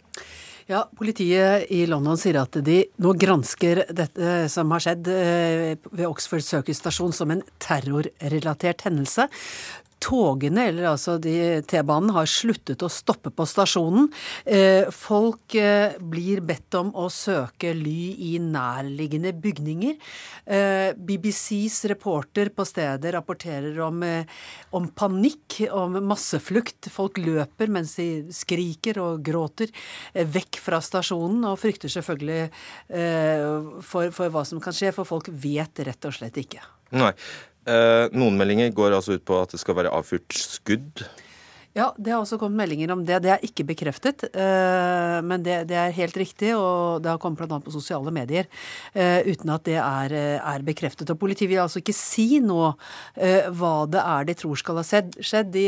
S10: Ja, Politiet i London sier at de nå gransker dette som har skjedd eh, ved Oxford Circus stasjon som en terrorrelatert hendelse. Togene, eller altså T-banen, har sluttet å stoppe på stasjonen. Eh, folk eh, blir bedt om å søke ly i nærliggende bygninger. Eh, BBCs reporter på stedet rapporterer om, om panikk, om masseflukt. Folk løper mens de skriker og gråter vekk fra stasjonen, og frykter selvfølgelig for, for hva som kan skje, for folk vet rett og slett ikke.
S2: Nei. Eh, noen meldinger går altså ut på at det skal være avfyrt skudd
S10: ja, det har også kommet meldinger om det. Det er ikke bekreftet, eh, men det, det er helt riktig. Og det har kommet bl.a. på sosiale medier eh, uten at det er, eh, er, bekreftet. Og politiet vil altså ikke si nå hva det er de tror skal ha skjedd. De,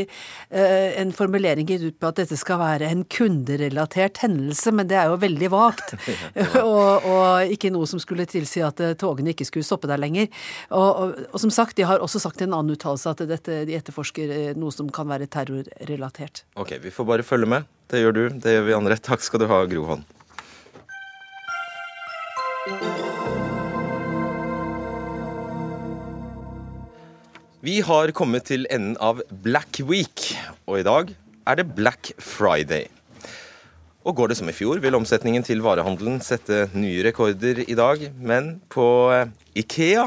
S10: en formulering gitt ut på at dette skal være en kunderelatert hendelse, men det er jo veldig vagt. og, og, ikke noe som skulle tilsi at togene ikke skulle stoppe der lenger. Og, og, og som sagt, de har også sagt i en annen uttalelse at dette, de etterforsker noe som kan være terrorrelatert relatert.
S2: Ok, vi får bare følge med. Det gjør du, det gjør vi andre. Takk skal du ha, Gro Holm. Vi har kommet til enden av Black Week, og i dag er det Black Friday. Og går det som i fjor, vil omsetningen til varehandelen sette nye rekorder i dag. Men på eh, Ikea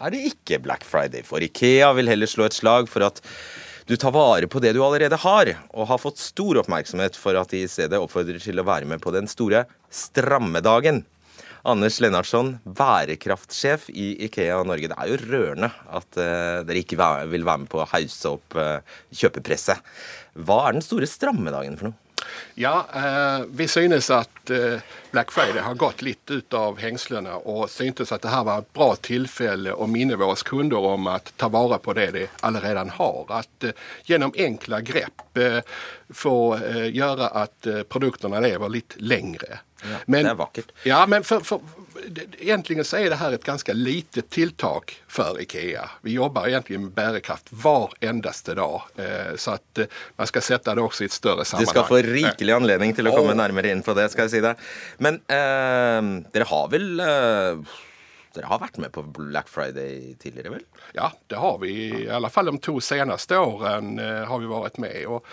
S2: er det ikke Black Friday, for Ikea vil heller slå et slag for at du tar vare på det du allerede har, og har fått stor oppmerksomhet for at de i stedet oppfordrer til å være med på den store strammedagen. Anders Lennartson, værekraftsjef i Ikea Norge. Det er jo rørende at uh, dere ikke vil være med på å hause opp uh, kjøpepresset. Hva er den store strammedagen for noe?
S11: Ja, eh, vi synes at eh, Black Friday har gått litt ut av hengslene, og syntes at det her var et bra tilfelle å minne våre kunder om at ta vare på det de allerede har. At eh, gjennom enkle grep eh, få gjøre at produktene lever litt lengre.
S2: Ja, men, det er vakkert.
S11: Ja, men for, for, egentlig så er det her et ganske lite tiltak for IKEA. Vi jobber egentlig med bærekraft hver eneste dag. Eh, så at eh, man skal sette det også i et større sammenheng.
S2: Du skal få rikelig anledning til å komme nærmere inn på det, skal jeg si deg. Men eh, dere har vel eh, dere har vært med på Black Friday tidligere, vel?
S11: Ja, det har vi. I alle fall de to seneste åren eh, har vi vært med. Og,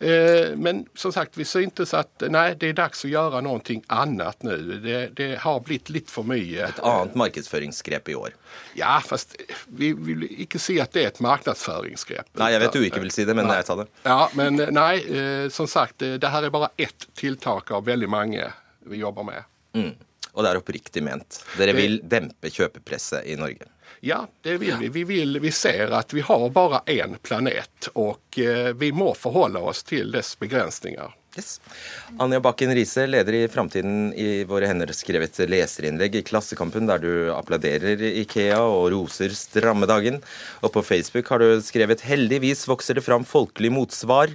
S11: eh, men som sagt, vi syntes at nei, det er dags å gjøre noe annet nå. Det, det, har blitt litt for mye.
S2: Et annet markedsføringsgrep i år?
S11: Ja, fast vi vil ikke si at det er et markedsføringsgrep.
S2: Nei, jeg vet du ikke vil si det, men nei. jeg tar det.
S11: Ja, men nei, eh, som sagt, eh, det her er bare ett tiltak av veldig mange vi jobber med.
S2: Mm. Og det er oppriktig ment. Dere vil dempe kjøpepresset i Norge?
S11: Ja, det vil vi. Vi, vil, vi ser at vi har bare én planet, og eh, vi må forholde oss til dess begrensninger.
S2: Yes. Anja Bakken Riise, leder i Framtiden i våre hender, skrev et leserinnlegg i Klassekampen der du applauderer Ikea og roser strammedagen. Og på Facebook har du skrevet 'Heldigvis vokser det fram folkelig motsvar'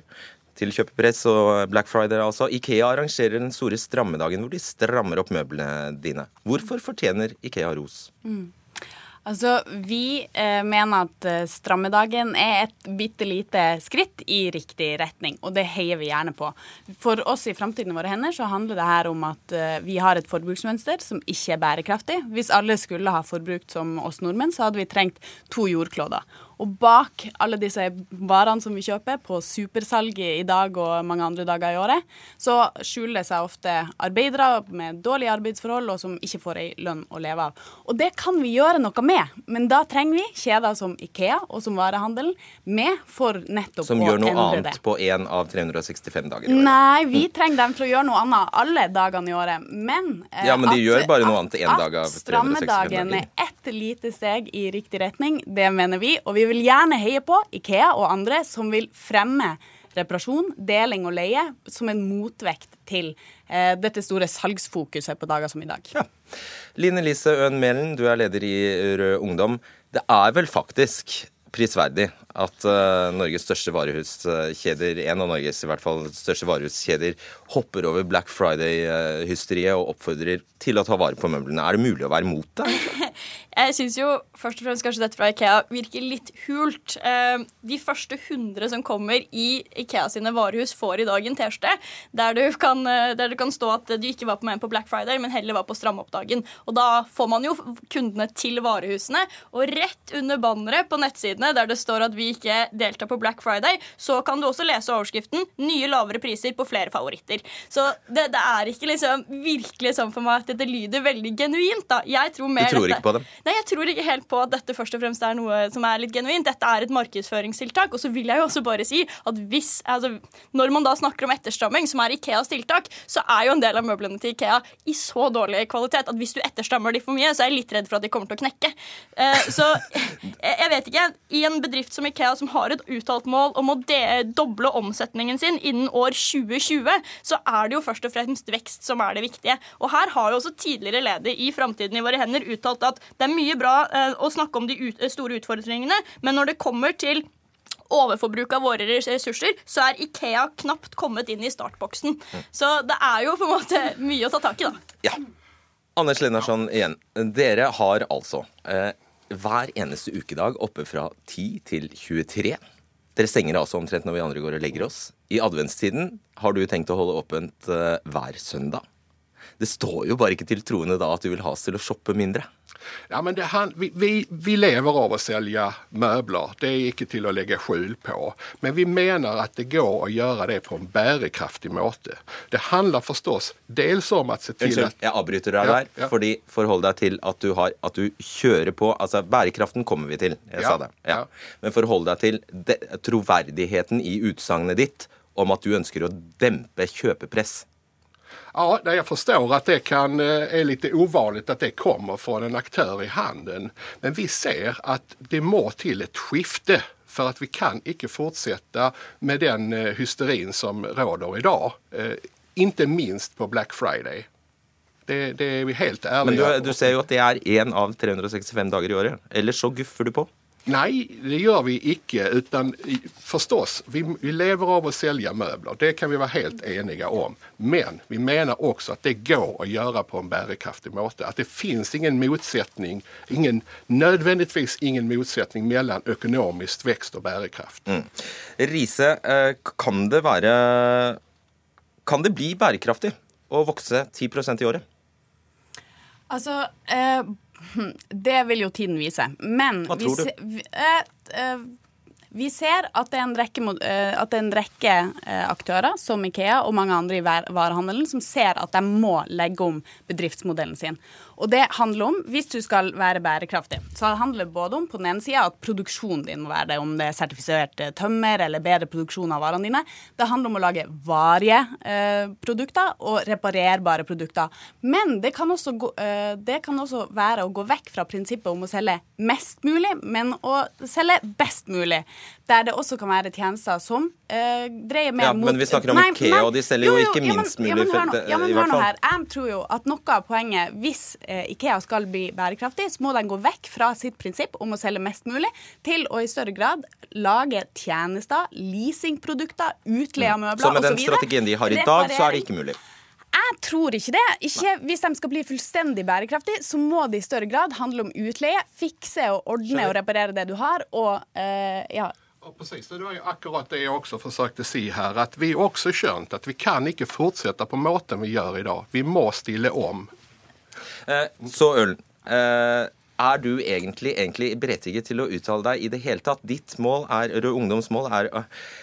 S2: til kjøpepress og Black Friday. altså. Ikea arrangerer den store strammedagen hvor de strammer opp møblene dine. Hvorfor fortjener Ikea ros? Mm.
S12: Altså, Vi eh, mener at eh, strammedagen er et bitte lite skritt i riktig retning, og det heier vi gjerne på. For oss i Framtiden våre hender så handler det her om at eh, vi har et forbruksmønster som ikke er bærekraftig. Hvis alle skulle ha forbrukt som oss nordmenn, så hadde vi trengt to jordkloder. Og bak alle disse varene som vi kjøper på supersalget i dag og mange andre dager i året, så skjuler det seg ofte arbeidere med dårlige arbeidsforhold og som ikke får ei lønn å leve av. Og det kan vi gjøre noe med, men da trenger vi kjeder som Ikea og som varehandelen med for nettopp
S2: å endre det. Som gjør noe annet på én av 365 dager i året?
S12: Nei, vi trenger dem til å gjøre noe annet alle dagene i året. Men,
S2: eh, ja, men de at, gjør bare noe annet én dag av 365 dager.
S12: At strammedagen er ett lite steg i riktig retning, det mener vi. og vi vil gjerne heie på Ikea og andre som vil fremme reparasjon, deling og leie som en motvekt til eh, dette store salgsfokuset på dager som i dag. Ja.
S2: Line Lise Øen Mælen, du er leder i Rød Ungdom. Det er vel faktisk prisverdig at uh, Norges største varehuskjeder, en av Norges i hvert fall største varehuskjeder, hopper over Black Friday-hysteriet og oppfordrer til å ta vare på møblene. Er det mulig å være mot det?
S13: Jeg syns jo først og fremst kanskje dette fra Ikea virker litt hult. Uh, de første 100 som kommer i Ikea sine varehus, får i dag en T-skjorte der, der, det kan stå at du ikke var på med på Black Friday, men heller var på strammeoppdagen. Og da får man jo kundene til varehusene, og rett under banneret på nettsiden der det står at vi ikke deltar på Black Friday, så kan du også lese overskriften 'Nye lavere priser på flere favoritter'. Så det, det er ikke liksom virkelig sånn for meg at dette lyder veldig genuint. da. Jeg tror mer
S2: du tror
S13: dette,
S2: ikke på dem?
S13: Nei, jeg tror ikke helt på at dette først og fremst er noe som er litt genuint. Dette er et markedsføringstiltak. Og så vil jeg jo også bare si at hvis, altså, når man da snakker om etterstramming, som er Ikeas tiltak, så er jo en del av møblene til Ikea i så dårlig kvalitet at hvis du etterstrammer de for mye, så er jeg litt redd for at de kommer til å knekke. Uh, så jeg, jeg vet ikke. I en bedrift som Ikea, som har et uttalt mål om å doble omsetningen sin innen år 2020, så er det jo først og fremst vekst som er det viktige. Og her har jo også tidligere leder i Framtiden i våre hender uttalt at det er mye bra eh, å snakke om de store utfordringene, men når det kommer til overforbruk av våre ressurser, så er Ikea knapt kommet inn i startboksen. Så det er jo på en måte mye å ta tak i, da.
S2: Ja. Anders Lennarsson igjen. Dere har altså eh, hver eneste ukedag oppe fra 10 til 23. Dere stenger altså omtrent når vi andre går og legger oss. I adventstiden har du tenkt å holde åpent uh, hver søndag. Det står jo bare ikke til troende da at du vil ha oss til å shoppe mindre.
S11: Ja, men det, vi, vi, vi, lever av å selge møbler. Det er ikke til å legge skjul på. Men vi mener at det går å gjøre det på en bærekraftig måte. Det handler forstås dels om at se til
S2: Unnskyld, jeg avbryter deg der. Ja, ja. fordi Forhold deg til at du, har, at du, kjører på altså Bærekraften kommer vi til. Jeg ja, sa det. Ja. Men forhold deg til de, troverdigheten i utsagnet ditt om at du ønsker å dempe kjøpepress.
S11: Ja, jag förstår att det kan, eh, är lite ovanligt att det kommer från en aktör i handeln. Men vi ser att det må til et skifte for at vi kan ikke fortsette med den hysterien hysterin som råder i dag. Eh, ikke minst på Black Friday. Det, det er vi helt ærlige
S2: Men du, du, ser jo at det er én av 365 dager i året. Ellers så guffer du på.
S11: Nei, det gjør vi ikke. Utan forstås, vi, vi, lever av å selge møbler. Det kan vi være helt enige om. Men vi mener også at det går å gjøre på en bærekraftig måte. At det fins ingen motsetning, ingen, nødvendigvis ingen motsetning mellom økonomisk vekst og bærekraft. Mm.
S2: Riise, eh, kan det være Kan det bli bærekraftig å vokse 10% i året?
S12: Altså eh Det vil jo tiden vise. Men
S2: Hva tror du?
S12: Vi, eh, eh, vi ser at det en rekke, eh, er en rekke aktører, som Ikea og mange andre i varehandelen, som ser at de må legge om bedriftsmodellen sin. Og det handler om, hvis du skal være bærekraftig, så handler det både om på den ene sida at produksjonen din må være det, om det er sertifisert tømmer eller bedre produksjon av varene dine. Det handler om å lage varige eh, produkter og reparerbare produkter. Men det kan, også gå, eh, det kan også være å gå vekk fra prinsippet om å selge mest mulig, men å selge best mulig. Der det også kan være tjenester som uh, dreier mer
S2: ja,
S12: mot
S2: Men vi snakker om nei, Ikea, og de selger jo, jo, jo ikke minst mulig.
S12: Ja, men, ja, men hør nå her. Jeg tror jo at noe av poenget, hvis uh, Ikea skal bli bærekraftig, så må den gå vekk fra sitt prinsipp om å selge mest mulig, til å i større grad lage tjenester, leasingprodukter, utleie av møbler osv.
S2: Så med den strategien de har i dag, så er det ikke mulig?
S12: Jeg tror ikke det. Ikke, hvis de skal bli fullstendig bærekraftige, så må det i større grad handle om utleie, fikse og ordne og reparere det du har, og uh, ja,
S11: Ja, precis, det var ju akkurat det jeg også forsøkte si her. At vi også skjønte at vi kan ikke fortsette på måten vi gjør i dag. Vi må stille om.
S2: Eh, så Ølen. Eh, er du egentlig, egentlig berettiget til å uttale deg i det hele tatt? Ditt mål er, Ungdoms mål er,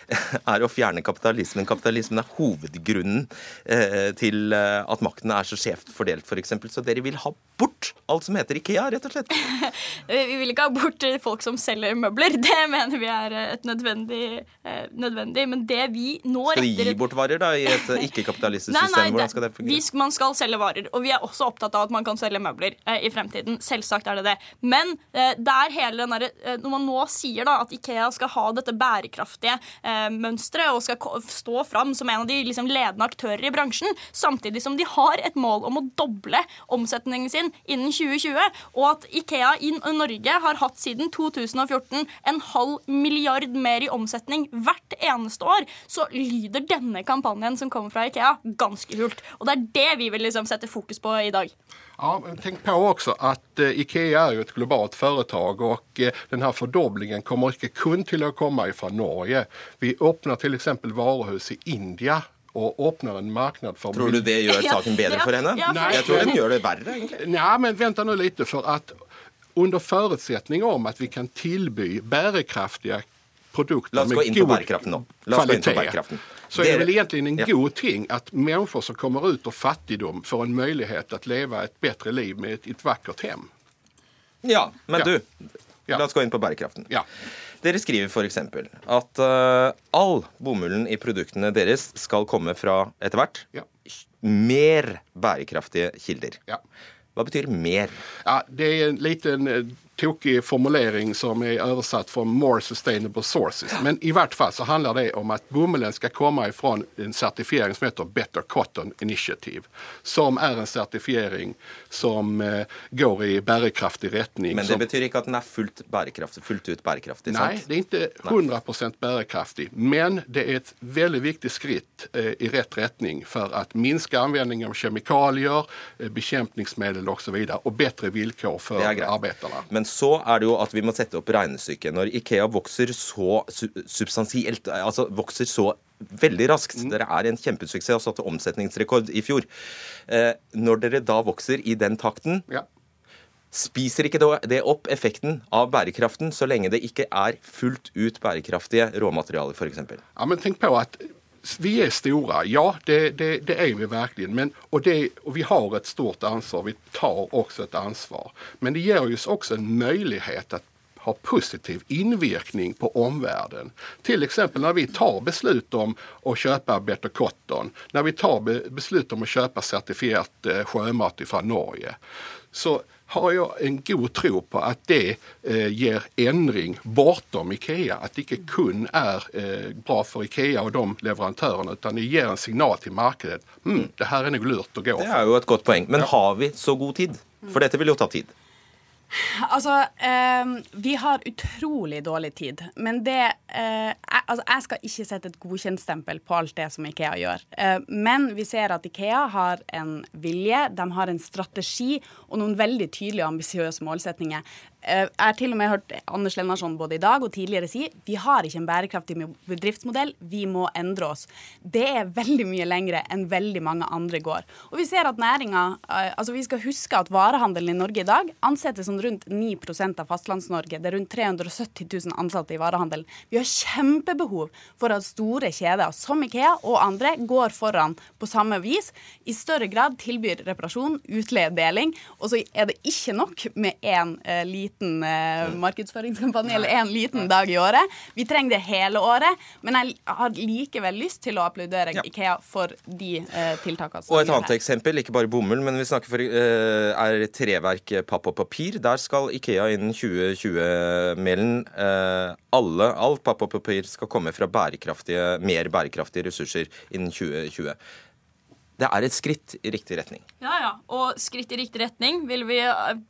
S2: er, å fjerne kapitalismen. Kapitalismen er hovedgrunnen eh, til at makten er så skjevt fordelt, f.eks. For så dere vil ha bort alt som heter Ikea, rett og slett?
S13: vi vil ikke ha bort folk som selger møbler. Det mener vi er et nødvendig, eh, nødvendig. Men det vi nå
S2: Skal de gi bort varer da, i et ikke-kapitalistisk system? Nei, Hvordan skal det fungere?
S13: Vi, man skal selge varer. Og vi er også opptatt av at man kan selge møbler eh, i fremtiden. Selvsagt er det det. Men eh, det er hele den der, eh, når man nå sier da at Ikea skal ha dette bærekraftige eh, mønsteret og skal stå fram som en av de liksom, ledende aktører i bransjen, samtidig som de har et mål om å doble omsetningen sin innen 2020, og at Ikea i Norge har hatt siden 2014 en halv milliard mer i omsetning hvert eneste år, så lyder denne kampanjen som kommer fra Ikea, ganske hult. Og det er det vi vil liksom sette fokus på i dag.
S11: Ja, men Tenk på også at uh, Ikea er jo et globalt foretak, og uh, denne fordoblingen kommer ikke kun til å komme fra Norge. Vi åpner f.eks. varehus i India og åpner en marknad for
S2: Tror du det gjør saken bedre for henne? Nei, jeg tror den gjør det verre, egentlig.
S11: Nei, men vent nå litt, for at under forutsetning om at vi kan tilby bærekraftige produkter
S2: med god kvalitet,
S11: så det er det vel egentlig en god ting at mennesker som kommer ut av fattigdom, får en mulighet til å leve et bedre liv med et, et vakkert hjem.
S2: Ja, men ja. du, la oss gå inn på bærekraften.
S11: Ja.
S2: Dere skriver f.eks. at uh, all bomullen i produktene deres skal komme fra etter hvert ja. mer bærekraftige kilder.
S11: Ja.
S2: Hva betyr mer?
S11: Ja, Det er en liten eh, tokig formulering som er oversatt fra 'more sustainable sources'. Men i hvert fall så handler det om at bomullen skal komme fra en sertifisering som heter Better Cotton Initiative. Som er en sertifisering som eh, går i bærekraftig retning.
S2: Men det som... betyr ikke at den er fullt, fullt ut bærekraftig?
S11: Nei,
S2: sant?
S11: det er ikke 100% bærekraftig. Men det er et veldig viktig skritt eh, i rett retning for å minske anvendingen av kjemikalier, eh, bekjempningsmidler osv. Og, så og bedre vilkår for arbeiderne.
S2: Men så er det jo at vi må sette opp regnestykket. Når Ikea vokser så substansielt, altså vokser så veldig raskt. Mm. Dere er en kjempesuksess og satte omsetningsrekord i fjor. Eh, når dere da vokser i den takten,
S11: ja.
S2: spiser ikke det opp effekten av bærekraften så lenge det ikke er fullt ut bærekraftige råmaterialer, f.eks.?
S11: Ja, men tenk på at vi er store, ja det, det, det er vi virkelig. Men, og, det, og, vi har et stort ansvar. Vi tar også et ansvar. Men det gir oss også en mulighet til ha positiv innvirkning på omverdenen. T.ex. når vi tar beslut om å kjøpe Better Cotton, når vi tar beslut om å kjøpe sertifisert eh, sjømat fra Norge. Så har jeg en god tro på at det eh, gir endring bortom Ikea. At det ikke kun er eh, bra for Ikea og de leverandørene, men det gir en signal til markedet. Mm, det her er noe lurt å gå
S2: for. Det er jo et godt poeng. Men har vi så god tid? For dette vil jo ta tid.
S12: Altså, eh, vi har utrolig dårlig tid. Men det eh, altså, jeg skal ikke sette et godkjentstempel på alt det som Ikea gjør. Eh, men vi ser at Ikea har en vilje, de har en strategi og noen veldig tydelige og ambisiøse målsetninger. Eh, jeg har til og med hørt Anders Lennarsson både i dag og tidligere si vi har ikke en bærekraftig bedriftsmodell, vi må endre oss. Det er veldig mye lengre enn veldig mange andre går. Og vi ser at næringa eh, Altså, vi skal huske at varehandelen i Norge i dag ansettes som rundt 9% av Fastlands-Norge. Det er rundt 370 000 ansatte i varehandelen. Vi har kjempebehov for at store kjeder som Ikea og andre går foran på samme vis. I større grad tilbyr reparasjon, utleie, deling. Og så er det ikke nok med én eh, liten eh, markedsføringskampanje eller én liten dag i året. Vi trenger det hele året. Men jeg har likevel lyst til å applaudere ja. Ikea for de eh, tiltakene.
S2: Og et annet eksempel, ikke bare bomull, men vi snakker for eh, er treverk, papp og papir. Der skal Ikea innen 2020-melen eh, alle, Alt papp og papir skal komme fra bærekraftige, mer bærekraftige ressurser innen 2020 det er et skritt i riktig retning.
S13: Ja, ja. Og skritt i riktig retning vil vi,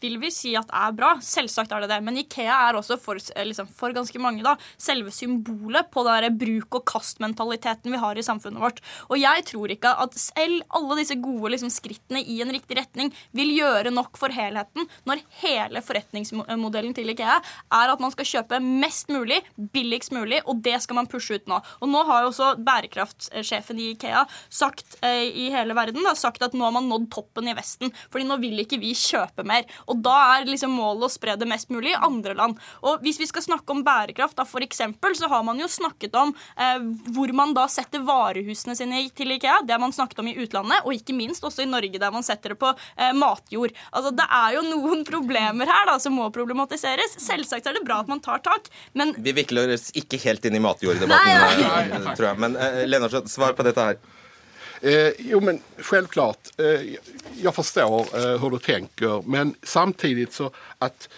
S13: vil vi si at er bra. Selvsagt er det det. Men Ikea er også for, liksom, for ganske mange da, selve symbolet på den bruk-og-kast-mentaliteten vi har i samfunnet vårt. Og jeg tror ikke at selv alle disse gode liksom, skrittene i en riktig retning vil gjøre nok for helheten når hele forretningsmodellen til Ikea er at man skal kjøpe mest mulig, billigst mulig, og det skal man pushe ut nå. Og nå har jo også bærekraftsjefen i Ikea sagt eh, i hele verden da, sagt at nå har man nådd toppen i Vesten. fordi nå vil ikke vi kjøpe mer. Og da er liksom målet å spre det mest mulig i andre land. Og hvis vi skal snakke om bærekraft, da for eksempel, så har man jo snakket om eh, hvor man da setter varehusene sine til IKEA. Det har man snakket om i utlandet, og ikke minst også i Norge, der man setter det på eh, matjord. Altså, Det er jo noen problemer her da, som må problematiseres. Selvsagt er det bra at man tar tak, men
S2: Vi vikler oss ikke helt inn i matjorddebatten, eh, tror jeg. Men eh, Lennart, svar på dette her.
S11: Eh, jo, men självklart. Eh, jag förstår eh, hur du tänker, men samtidigt så att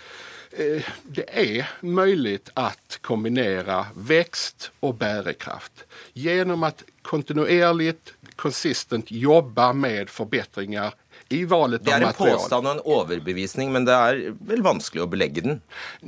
S11: eh, det är möjligt att kombinera växt och bärekraft genom att kontinuerligt, konsistent jobba med förbättringar i valet
S2: Det er
S11: en
S2: påstand og en overbevisning, men det er vel vanskelig å belegge den?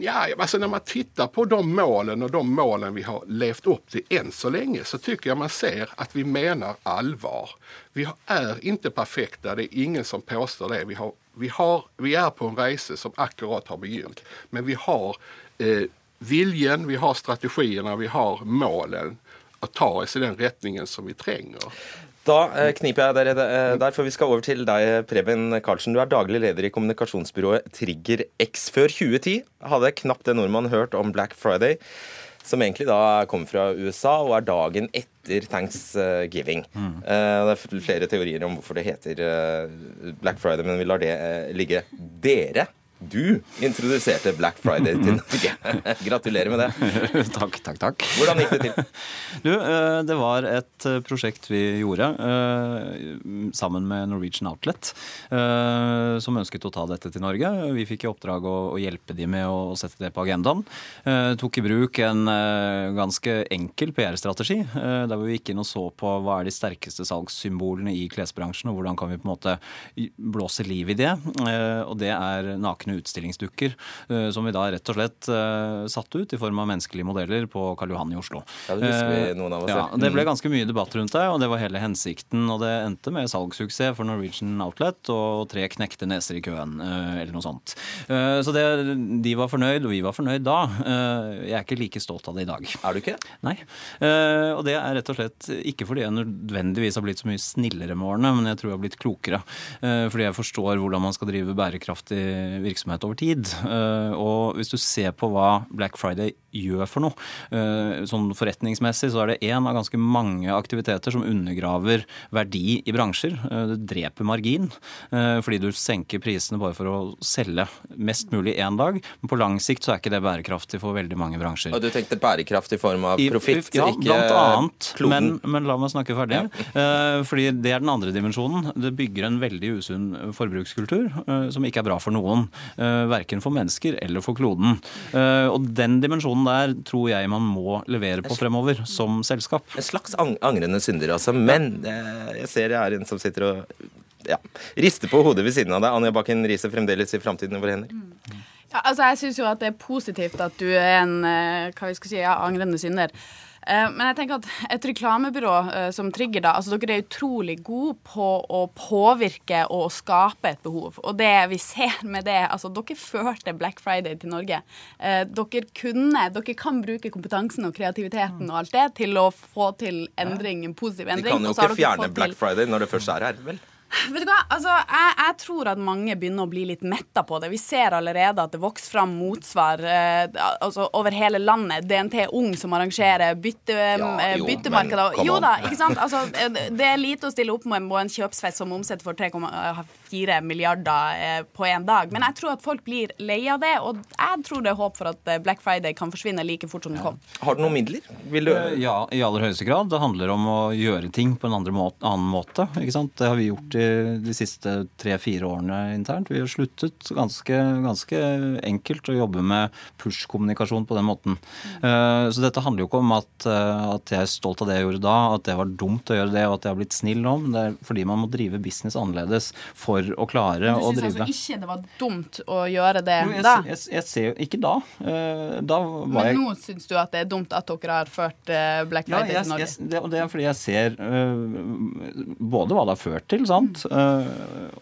S11: Ja, altså Når man tittar på de målene og de målene vi har levt opp til enn så lenge, så tycker jeg man ser at vi mener allvar. Vi er ikke perfekte, det er ingen som påstår det. Vi, har, vi, har, vi er på en reise som akkurat har begynt, men vi har eh, viljen, vi har strategiene, vi har målen å ta oss i den retningen som vi trenger.
S2: Da eh, kniper jeg dere eh, der, for vi skal over til deg, Preben Karlsen. Du er daglig leder i kommunikasjonsbyrået Trigger X. Før 2010 hadde knapt en nordmann hørt om Black Friday, som egentlig da kommer fra USA og er dagen etter thanksgiving. Mm. Eh, det er flere teorier om hvorfor det heter Black Friday, men vi lar det ligge. Dere du introduserte Black Friday til Norge. Gratulerer med det.
S14: takk, takk, takk.
S2: Hvordan gikk det til?
S14: Du, eh, det var et eh, prosjekt vi gjorde eh, sammen med Norwegian Outlet, som ønsket å ta dette til Norge. Vi fikk i oppdrag å hjelpe de med å sette det på agendaen. Tok i bruk en ganske enkel PR-strategi, der vi gikk inn og så på hva er de sterkeste salgssymbolene i klesbransjen, og hvordan kan vi på en måte blåse liv i det. Og det er nakne egne utstillingsdukker, eh, som vi da rett og slett eh, satte ut i form av menneskelige modeller på Karl Johan i Oslo.
S2: Ja, Det husker vi eh, noen av oss.
S14: Ja, det ble mm. ganske mye debatt rundt det, og det var hele hensikten. Og det endte med salgssuksess for Norwegian Outlet og tre knekte neser i køen, eller noe sånt. Så det, de var fornøyd, og vi var fornøyd da. Jeg er ikke like stolt av det i dag.
S2: Er du ikke?
S14: Nei. Og det er rett og slett ikke fordi jeg nødvendigvis har blitt så mye snillere med årene, men jeg tror jeg har blitt klokere. Fordi jeg forstår hvordan man skal drive bærekraftig virksomhet virksomhet over tid. Eh, og hvis du ser på hva Black Friday gjør for noe, eh, sånn forretningsmessig, så er det én av ganske mange aktiviteter som undergraver verdi i bransjer. Eh, det dreper margin fordi du senker prisene bare for å selge mest mulig én dag. Men på lang sikt så er ikke det bærekraftig for veldig mange bransjer.
S2: Og du tenkte bærekraft i form av profitt,
S14: ja, ikke blant annet. Men, men, la meg snakke ferdig. Ja. Fordi det er den andre dimensjonen. Det bygger en veldig usunn forbrukskultur som ikke er bra for noen. Verken for mennesker eller for kloden. Og den dimensjonen der tror jeg man må levere på fremover, som selskap.
S2: En slags ang angrende synder, altså. Men eh, jeg ser det er en som sitter og ja, rister på hodet ved siden av deg. Anja Bakken Riise, fremdeles i Framtiden i våre hender. Mm.
S12: Ja, altså, jeg syns jo at det er positivt at du er en eh, hva vi skal si, ja, angrende synder. Eh, men jeg tenker at et reklamebyrå eh, som Trigger, da, altså dere er utrolig gode på å påvirke og å skape et behov. Og det vi ser med det altså Dere førte Black Friday til Norge. Dere kunne, dere kan bruke kompetansen og kreativiteten og alt det til å få til endring, en positiv endring.
S2: De kan jo ikke fjerne Black Friday når det først er her, vel?
S12: Vet du hva? Altså, jeg, jeg, tror at mange begynner å bli litt metta på det. Vi ser allerede at det vokser fram motsvar eh, altså, over hele landet. DNT Ung som arrangerer bytte, ja, eh, byttemarkeder. Jo da, ikke sant? Altså, eh, det er lite å stille opp med på en kjøpsfest som omsetter for 3,4 milliarder eh, på én dag. Men jeg tror at folk blir lei av det, og jeg tror det er håp for at eh, Black Friday kan forsvinne like fort som den kom.
S2: Har du noen midler?
S14: Du... Ja, i aller høyeste grad. Det handler om å gjøre ting på en måte, annen måte. Ikke sant? Det har vi gjort i de siste tre-fire årene internt. Vi har sluttet ganske, ganske enkelt å jobbe med push-kommunikasjon på den måten. Eh, så dette handler jo ikke om at, eh, at, jeg er stolt av det jeg gjorde da, at det var dumt å gjøre det og at jeg har blitt snill om. det er fordi man må drive business annerledes for å klare å drive
S12: Du syns altså ikke det var dumt å gjøre det
S14: jo, jeg,
S12: da?
S14: Jeg, jeg, ser jo Ikke da. Eh, da var
S12: men
S14: jeg
S12: nå syns du at det er dumt at dere har ført Black Friday
S14: ja,
S12: til Norge?
S14: det, det er fordi jeg ser både hva det har ført til, sant? Uh,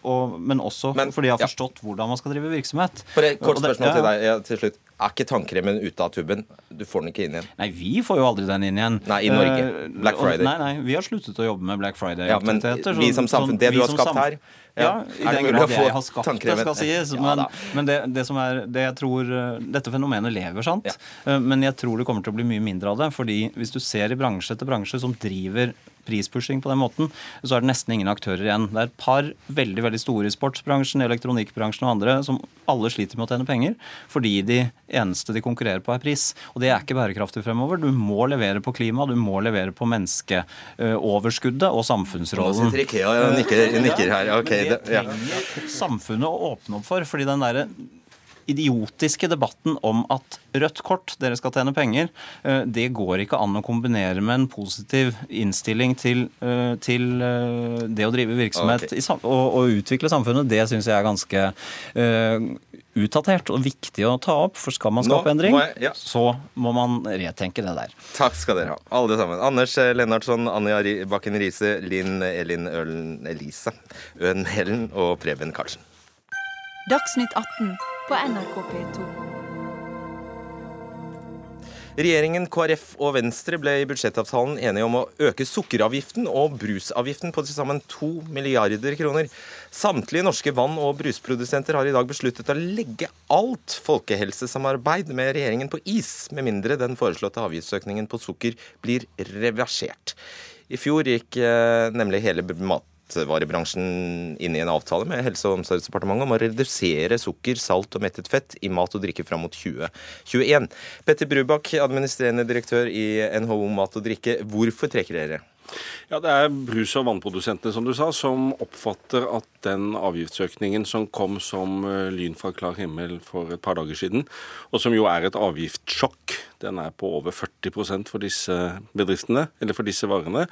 S14: og, men også men, fordi jeg har forstått ja. hvordan man skal drive virksomhet.
S2: For et Kort spørsmål til deg til slutt. Er ikke tannkremen ute av tuben? Du får den ikke inn igjen.
S14: Nei, vi får jo aldri den inn igjen.
S2: Nei, i Norge. Eh, Black Friday.
S14: Nei, nei, vi har sluttet å jobbe med Black Friday-aktiviteter.
S2: Ja, men vi som samfunn, det du har skapt her
S14: ja, i den grad jeg har skapt det, skal sies. Men, men det, det, som er det jeg tror eh, Dette fenomenet lever, sant. Men jeg tror det kommer til å bli mye mindre av det. fordi hvis du ser i bransje etter bransje som driver prispushing på den måten, så er det nesten ingen aktører igjen. Det er et par veldig veldig store i sportsbransjen, elektronikkbransjen og andre som alle sliter med å tjene penger fordi de eneste de konkurrerer på, er pris. Og det er ikke bærekraftig fremover. Du må levere på klima, du må levere på menneskeoverskuddet og samfunnsrollen.
S2: Nå sitter Ikea og nikker, nikker her. Okay,
S14: det trenger samfunnet å åpne opp for. fordi den der idiotiske debatten om at rødt kort, dere skal tjene penger, eh, det går ikke an å kombinere med en positiv innstilling til, eh, til eh, det å drive virksomhet okay. og, og, utvikle samfunnet. Det syns jeg er ganske uh, utdatert og viktig å ta opp. For skal man skape Nå, endring, jeg, ja. så må man retenke det der.
S2: Takk skal dere ha, alle sammen. Anders Lennartson, Anja Bakken Riise, Linn Elin Ølen Elise, Øen Hellen og Preben Karlsen.
S7: Dagsnytt 18 på NRK P2.
S2: Regjeringen, KrF og Venstre ble i budsjettavtalen enige om å øke sukkeravgiften og brusavgiften på til sammen 2 milliarder kroner. Samtlige norske vann- og brusprodusenter har i dag besluttet å legge alt folkehelsesamarbeid med regjeringen på is, med mindre den foreslåtte avgiftsøkningen på sukker blir reversert. I fjor gikk eh, nemlig hele mat matvarebransjen inne i en avtale med Helse- og omsorgsdepartementet om å redusere sukker, salt og mettet fett i mat og drikke fram mot 2021. Petter Brubakk, administrerende direktør i NHO Mat og Drikke. Hvorfor trekker dere?
S15: Ja, Det er brus- og vannprodusentene som du sa, som oppfatter at den avgiftsøkningen som kom som eh, lyn fra klar himmel for et par dager siden, og som jo er et avgiftssjokk, den er på over 40% for disse bedriftene, eller for disse varene,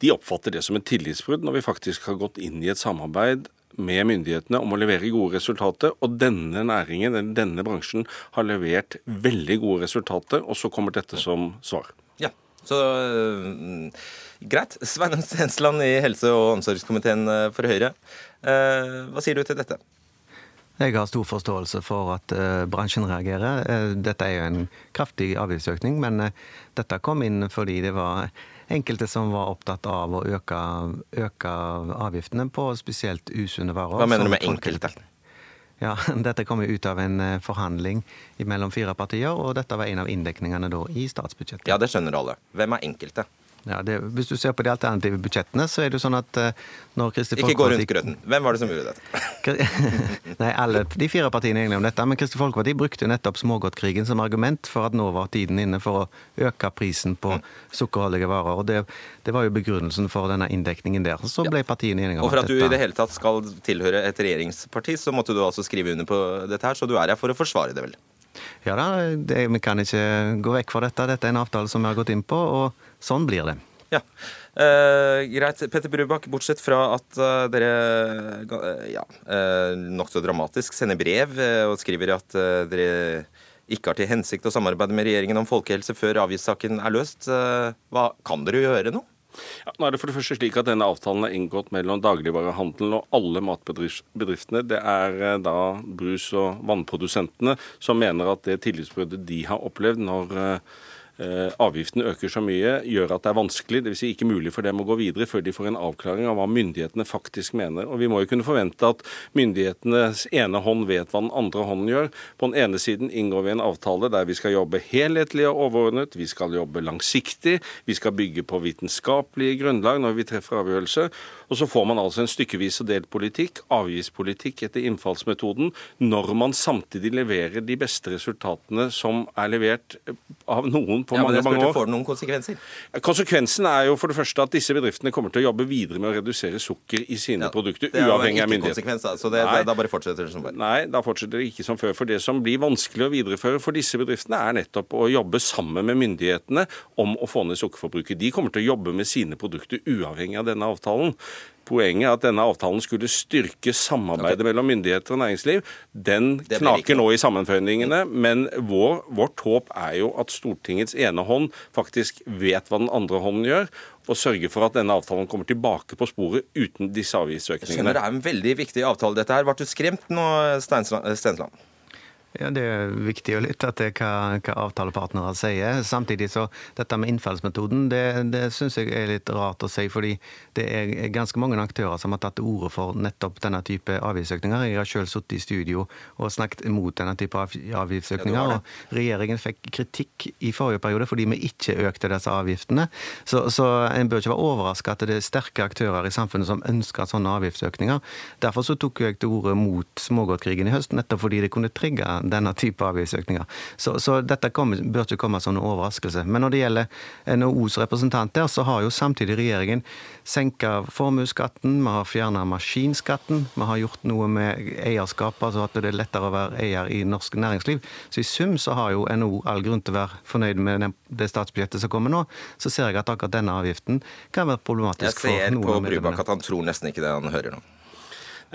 S15: de oppfatter det som et tillitsbrudd når vi faktisk har gått inn i et samarbeid med myndighetene om å levere gode resultater. Og denne næringen, eller denne bransjen, har levert veldig gode resultater, og så kommer dette som svar.
S2: Ja, så øh, Greit. Sveinung Stensland i helse- og omsorgskomiteen øh, for Høyre. Uh, hva sier du til dette?
S16: Jeg har stor forståelse for at uh, bransjen reagerer. Uh, dette er jo en kraftig avgiftsøkning, men dette kom inn fordi det var enkelte som var opptatt av å øke, øke avgiftene på spesielt usunne varer.
S2: Hva mener du med enkelte?
S16: Ja, Dette kom jo ut av en eh, forhandling mellom fire partier, og dette var en av inndekningene da i statsbudsjettet.
S2: Ja, det skjønner alle. Hvem er enkelte?
S16: Ja, det, Hvis du ser på de alternative budsjettene, så er det jo sånn at uh, når Kristelig
S2: Folkeparti Ikke gå rundt grøten. Hvem var det som gjorde dette?
S16: Nei, alle de fire partiene er enige om dette. Men Kristelig Folkeparti brukte nettopp smågodtkrigen som argument for at nå var tiden inne for å øke prisen på mm. sukkerholdige varer. Og det, det, var jo begrunnelsen for denne inndekningen der. Så ble partiene enige om
S2: dette. Og for at du i det hele tatt skal tilhøre et regjeringsparti, så måtte du altså skrive under på dette her, så du er her for å forsvare det, vel?
S16: Ja da, det, vi kan ikke gå vekk fra dette. Dette er en avtale som vi har gått inn på. og Sånn blir det.
S2: Ja, eh, greit. Petter Brubakk, bortsett fra at uh, dere uh, ja, uh, nokså dramatisk sender brev og skriver at dere ikke har til hensikt å samarbeide med regjeringen om folkehelse før avgiftssaken er løst, hva kan dere gjøre nå?
S15: Ja, nå er det for det første slik at Denne avtalen er inngått mellom dagligvarehandelen og alle matbedriftene. Det er da brus- og vannprodusentene som mener at det tillitsbruddet de har opplevd når Eh, avgiften øker så mye, gjør at det er vanskelig, dvs. Si ikke mulig for dem å gå videre før de får en avklaring av hva myndighetene faktisk mener. Og Vi må jo kunne forvente at myndighetenes ene hånd vet hva den andre hånden gjør. På den ene siden inngår vi en avtale der vi skal jobbe helhetlig og overordnet, vi skal jobbe langsiktig, vi skal bygge på vitenskapelige grunnlag når vi treffer avgjørelser. Og så får man altså en stykkevis og delt politikk, avgiftspolitikk etter innfallsmetoden, når man samtidig leverer de beste resultatene som er levert av noen på ja, mange, mange år.
S2: Får det noen konsekvenser?
S15: Konsekvensen er jo for det første at disse bedriftene kommer til å jobbe videre med å redusere sukker i sine ja, produkter, uavhengig av myndighet.
S2: Altså så det, Nei, da bare fortsetter det som før?
S15: Nei, da fortsetter det ikke som før. For det som blir vanskelig å videreføre for disse bedriftene, er nettopp å jobbe sammen med myndighetene om å få ned sukkerforbruket. De kommer til å jobbe med sine produkter uavhengig av denne avtalen. Poenget er at denne avtalen skulle styrke samarbeidet okay. mellom myndigheter og næringsliv. Den knaker nå i sammenføyningene, men vår, vårt håp er jo at Stortingets ene hånd faktisk vet hva den andre hånden gjør, og sørger for at denne avtalen kommer tilbake på sporet uten disse avgiftsøkningene.
S2: Det er en veldig viktig avtale dette her. Ble du skremt nå, Stensland?
S16: Ja, Det er viktig å lytte til hva, hva avtalepartnere sier. Samtidig så dette med innfallsmetoden, det, det syns jeg er litt rart å si. Fordi det er ganske mange aktører som har tatt til orde for nettopp denne type avgiftsøkninger. Jeg har selv sittet i studio og snakket mot denne type avgiftsøkninger. Og regjeringen fikk kritikk i forrige periode fordi vi ikke økte disse avgiftene. Så, så en bør ikke være overraska at det er sterke aktører i samfunnet som ønsker sånne avgiftsøkninger. Derfor så tok jeg til orde mot smågodtkrigen i høst, nettopp fordi det kunne trigge denne type avgiftsøkninger. Så, så dette kommer, bør ikke komme som en overraskelse. Men når det gjelder NHOs representanter, så har jo samtidig regjeringen senka formuesskatten, vi har fjerna maskinskatten, vi har gjort noe med eierskap, altså at det er lettere å være eier i norsk næringsliv. Så i sum så har jo NHO all grunn til å være fornøyd med det statsbudsjettet som kommer nå. Så ser jeg at akkurat denne avgiften kan være problematisk for noen
S2: av medlemmene. Jeg ser på Brubakk at han tror nesten ikke det han hører nå.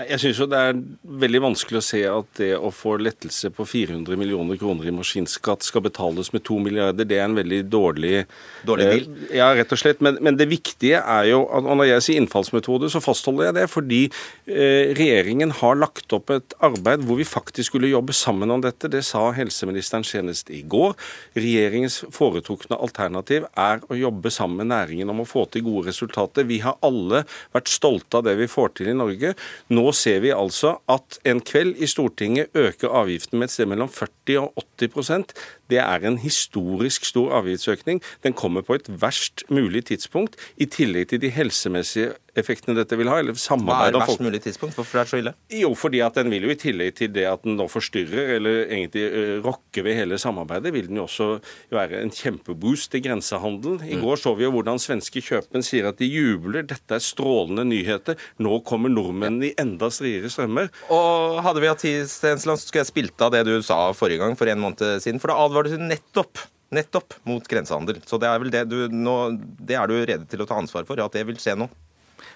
S15: Jeg syns jo det er veldig vanskelig å se at det å få lettelse på 400 millioner kroner i maskinskatt skal betales med 2 milliarder. Det er en veldig dårlig
S2: Dårlig deal?
S15: Eh, ja, rett og slett. Men, men, det viktige er jo at når jeg sier innfallsmetode, så fastholder jeg det fordi eh, regjeringen har lagt opp et arbeid hvor vi faktisk skulle jobbe sammen om dette. Det sa helseministeren senest i går. Regjeringens foretrukne alternativ er å jobbe sammen med næringen om å få til gode resultater. Vi har alle vært stolte av det vi får til i Norge. Nå ser vi altså at en kveld i Stortinget øker avgiften med et sted mellom 40 og 80% Det er en historisk stor avgiftsøkning. Den kommer på et verst mulig tidspunkt, i tillegg til de helsemessige effektene dette vil ha. eller
S2: samarbeid Hva er verst mulig tidspunkt? Hvorfor det er så ille?
S15: Jo, fordi at den vil jo i tillegg til det at den nå forstyrrer, eller egentlig rokker ved hele samarbeidet, vil den jo også være en kjempeboost til grensehandelen. I mm. går så vi jo hvordan svenske kjøpmenn sier at de jubler. Dette er strålende nyheter. Nå kommer nordmennene i enda striere strømmer.
S2: Og hadde vi hatt tid, Stensland, skulle jeg spilt av det du sa forrige gang, for en måned siden. For da advarte du nettopp nettopp mot grensehandel. Så det er vel det du nå Det er du rede til å ta ansvar for, at det vil skje nå?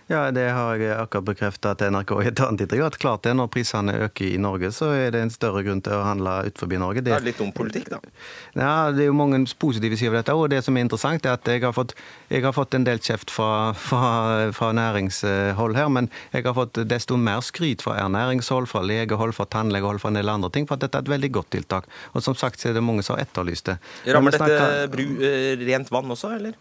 S16: Ja, det har jeg akkurat bekrefta til NRK i et annet intervju. At klart det, når prisene øker i Norge, så er det en større grunn til å handle utenfor Norge.
S2: Det, det er litt om politikk, da?
S16: Ja, det er jo mange positive sider ved dette. Og det som er interessant, er at jeg har fått, jeg har fått en del kjeft fra, fra, fra, næringshold her, men jeg har fått desto mer skryt fra ernæringshold, fra legehold, fra tannlegehold, fra en del andre ting, for at dette er et veldig godt tiltak. Og som sagt så er det mange som har etterlyst det.
S2: Rammer dette snakker... eh, rent vann også, eller?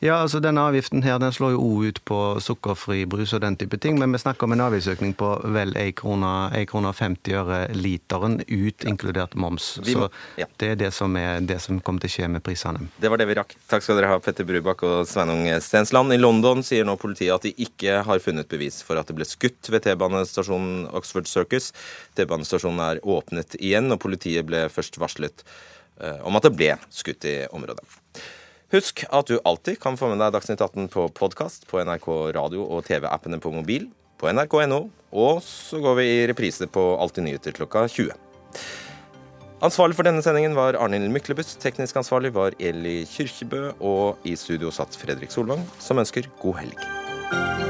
S16: Ja, altså Denne avgiften her, den slår jo òg ut på sukkerfri brus og den type ting. Men vi snakker om en avgiftsøkning på vel 1 krone, 1 krone 50 øre literen, ut inkludert moms. Så ja. det er det som, er det som kommer til å skje med prisene.
S2: Det var det vi rakk. Takk skal dere ha, Petter Brubakk og Sveinung Stensland. I London sier nå politiet at de ikke har funnet bevis for at det ble skutt ved T-banestasjonen Oxford Circus. T-banestasjonen er åpnet igjen, og politiet ble først varslet eh, om at det ble skutt i området. Husk at du alltid kan få med deg Dagsnytt 18 på podkast på NRK radio og TV-appene på mobil, på nrk.no, og så går vi i reprise på Alltid nyheter klokka 20. Ansvarlig for denne sendingen var Arnhild Myklebust. Teknisk ansvarlig var Eli Kyrkjebø. Og i studio satt Fredrik Solvang, som ønsker god helg.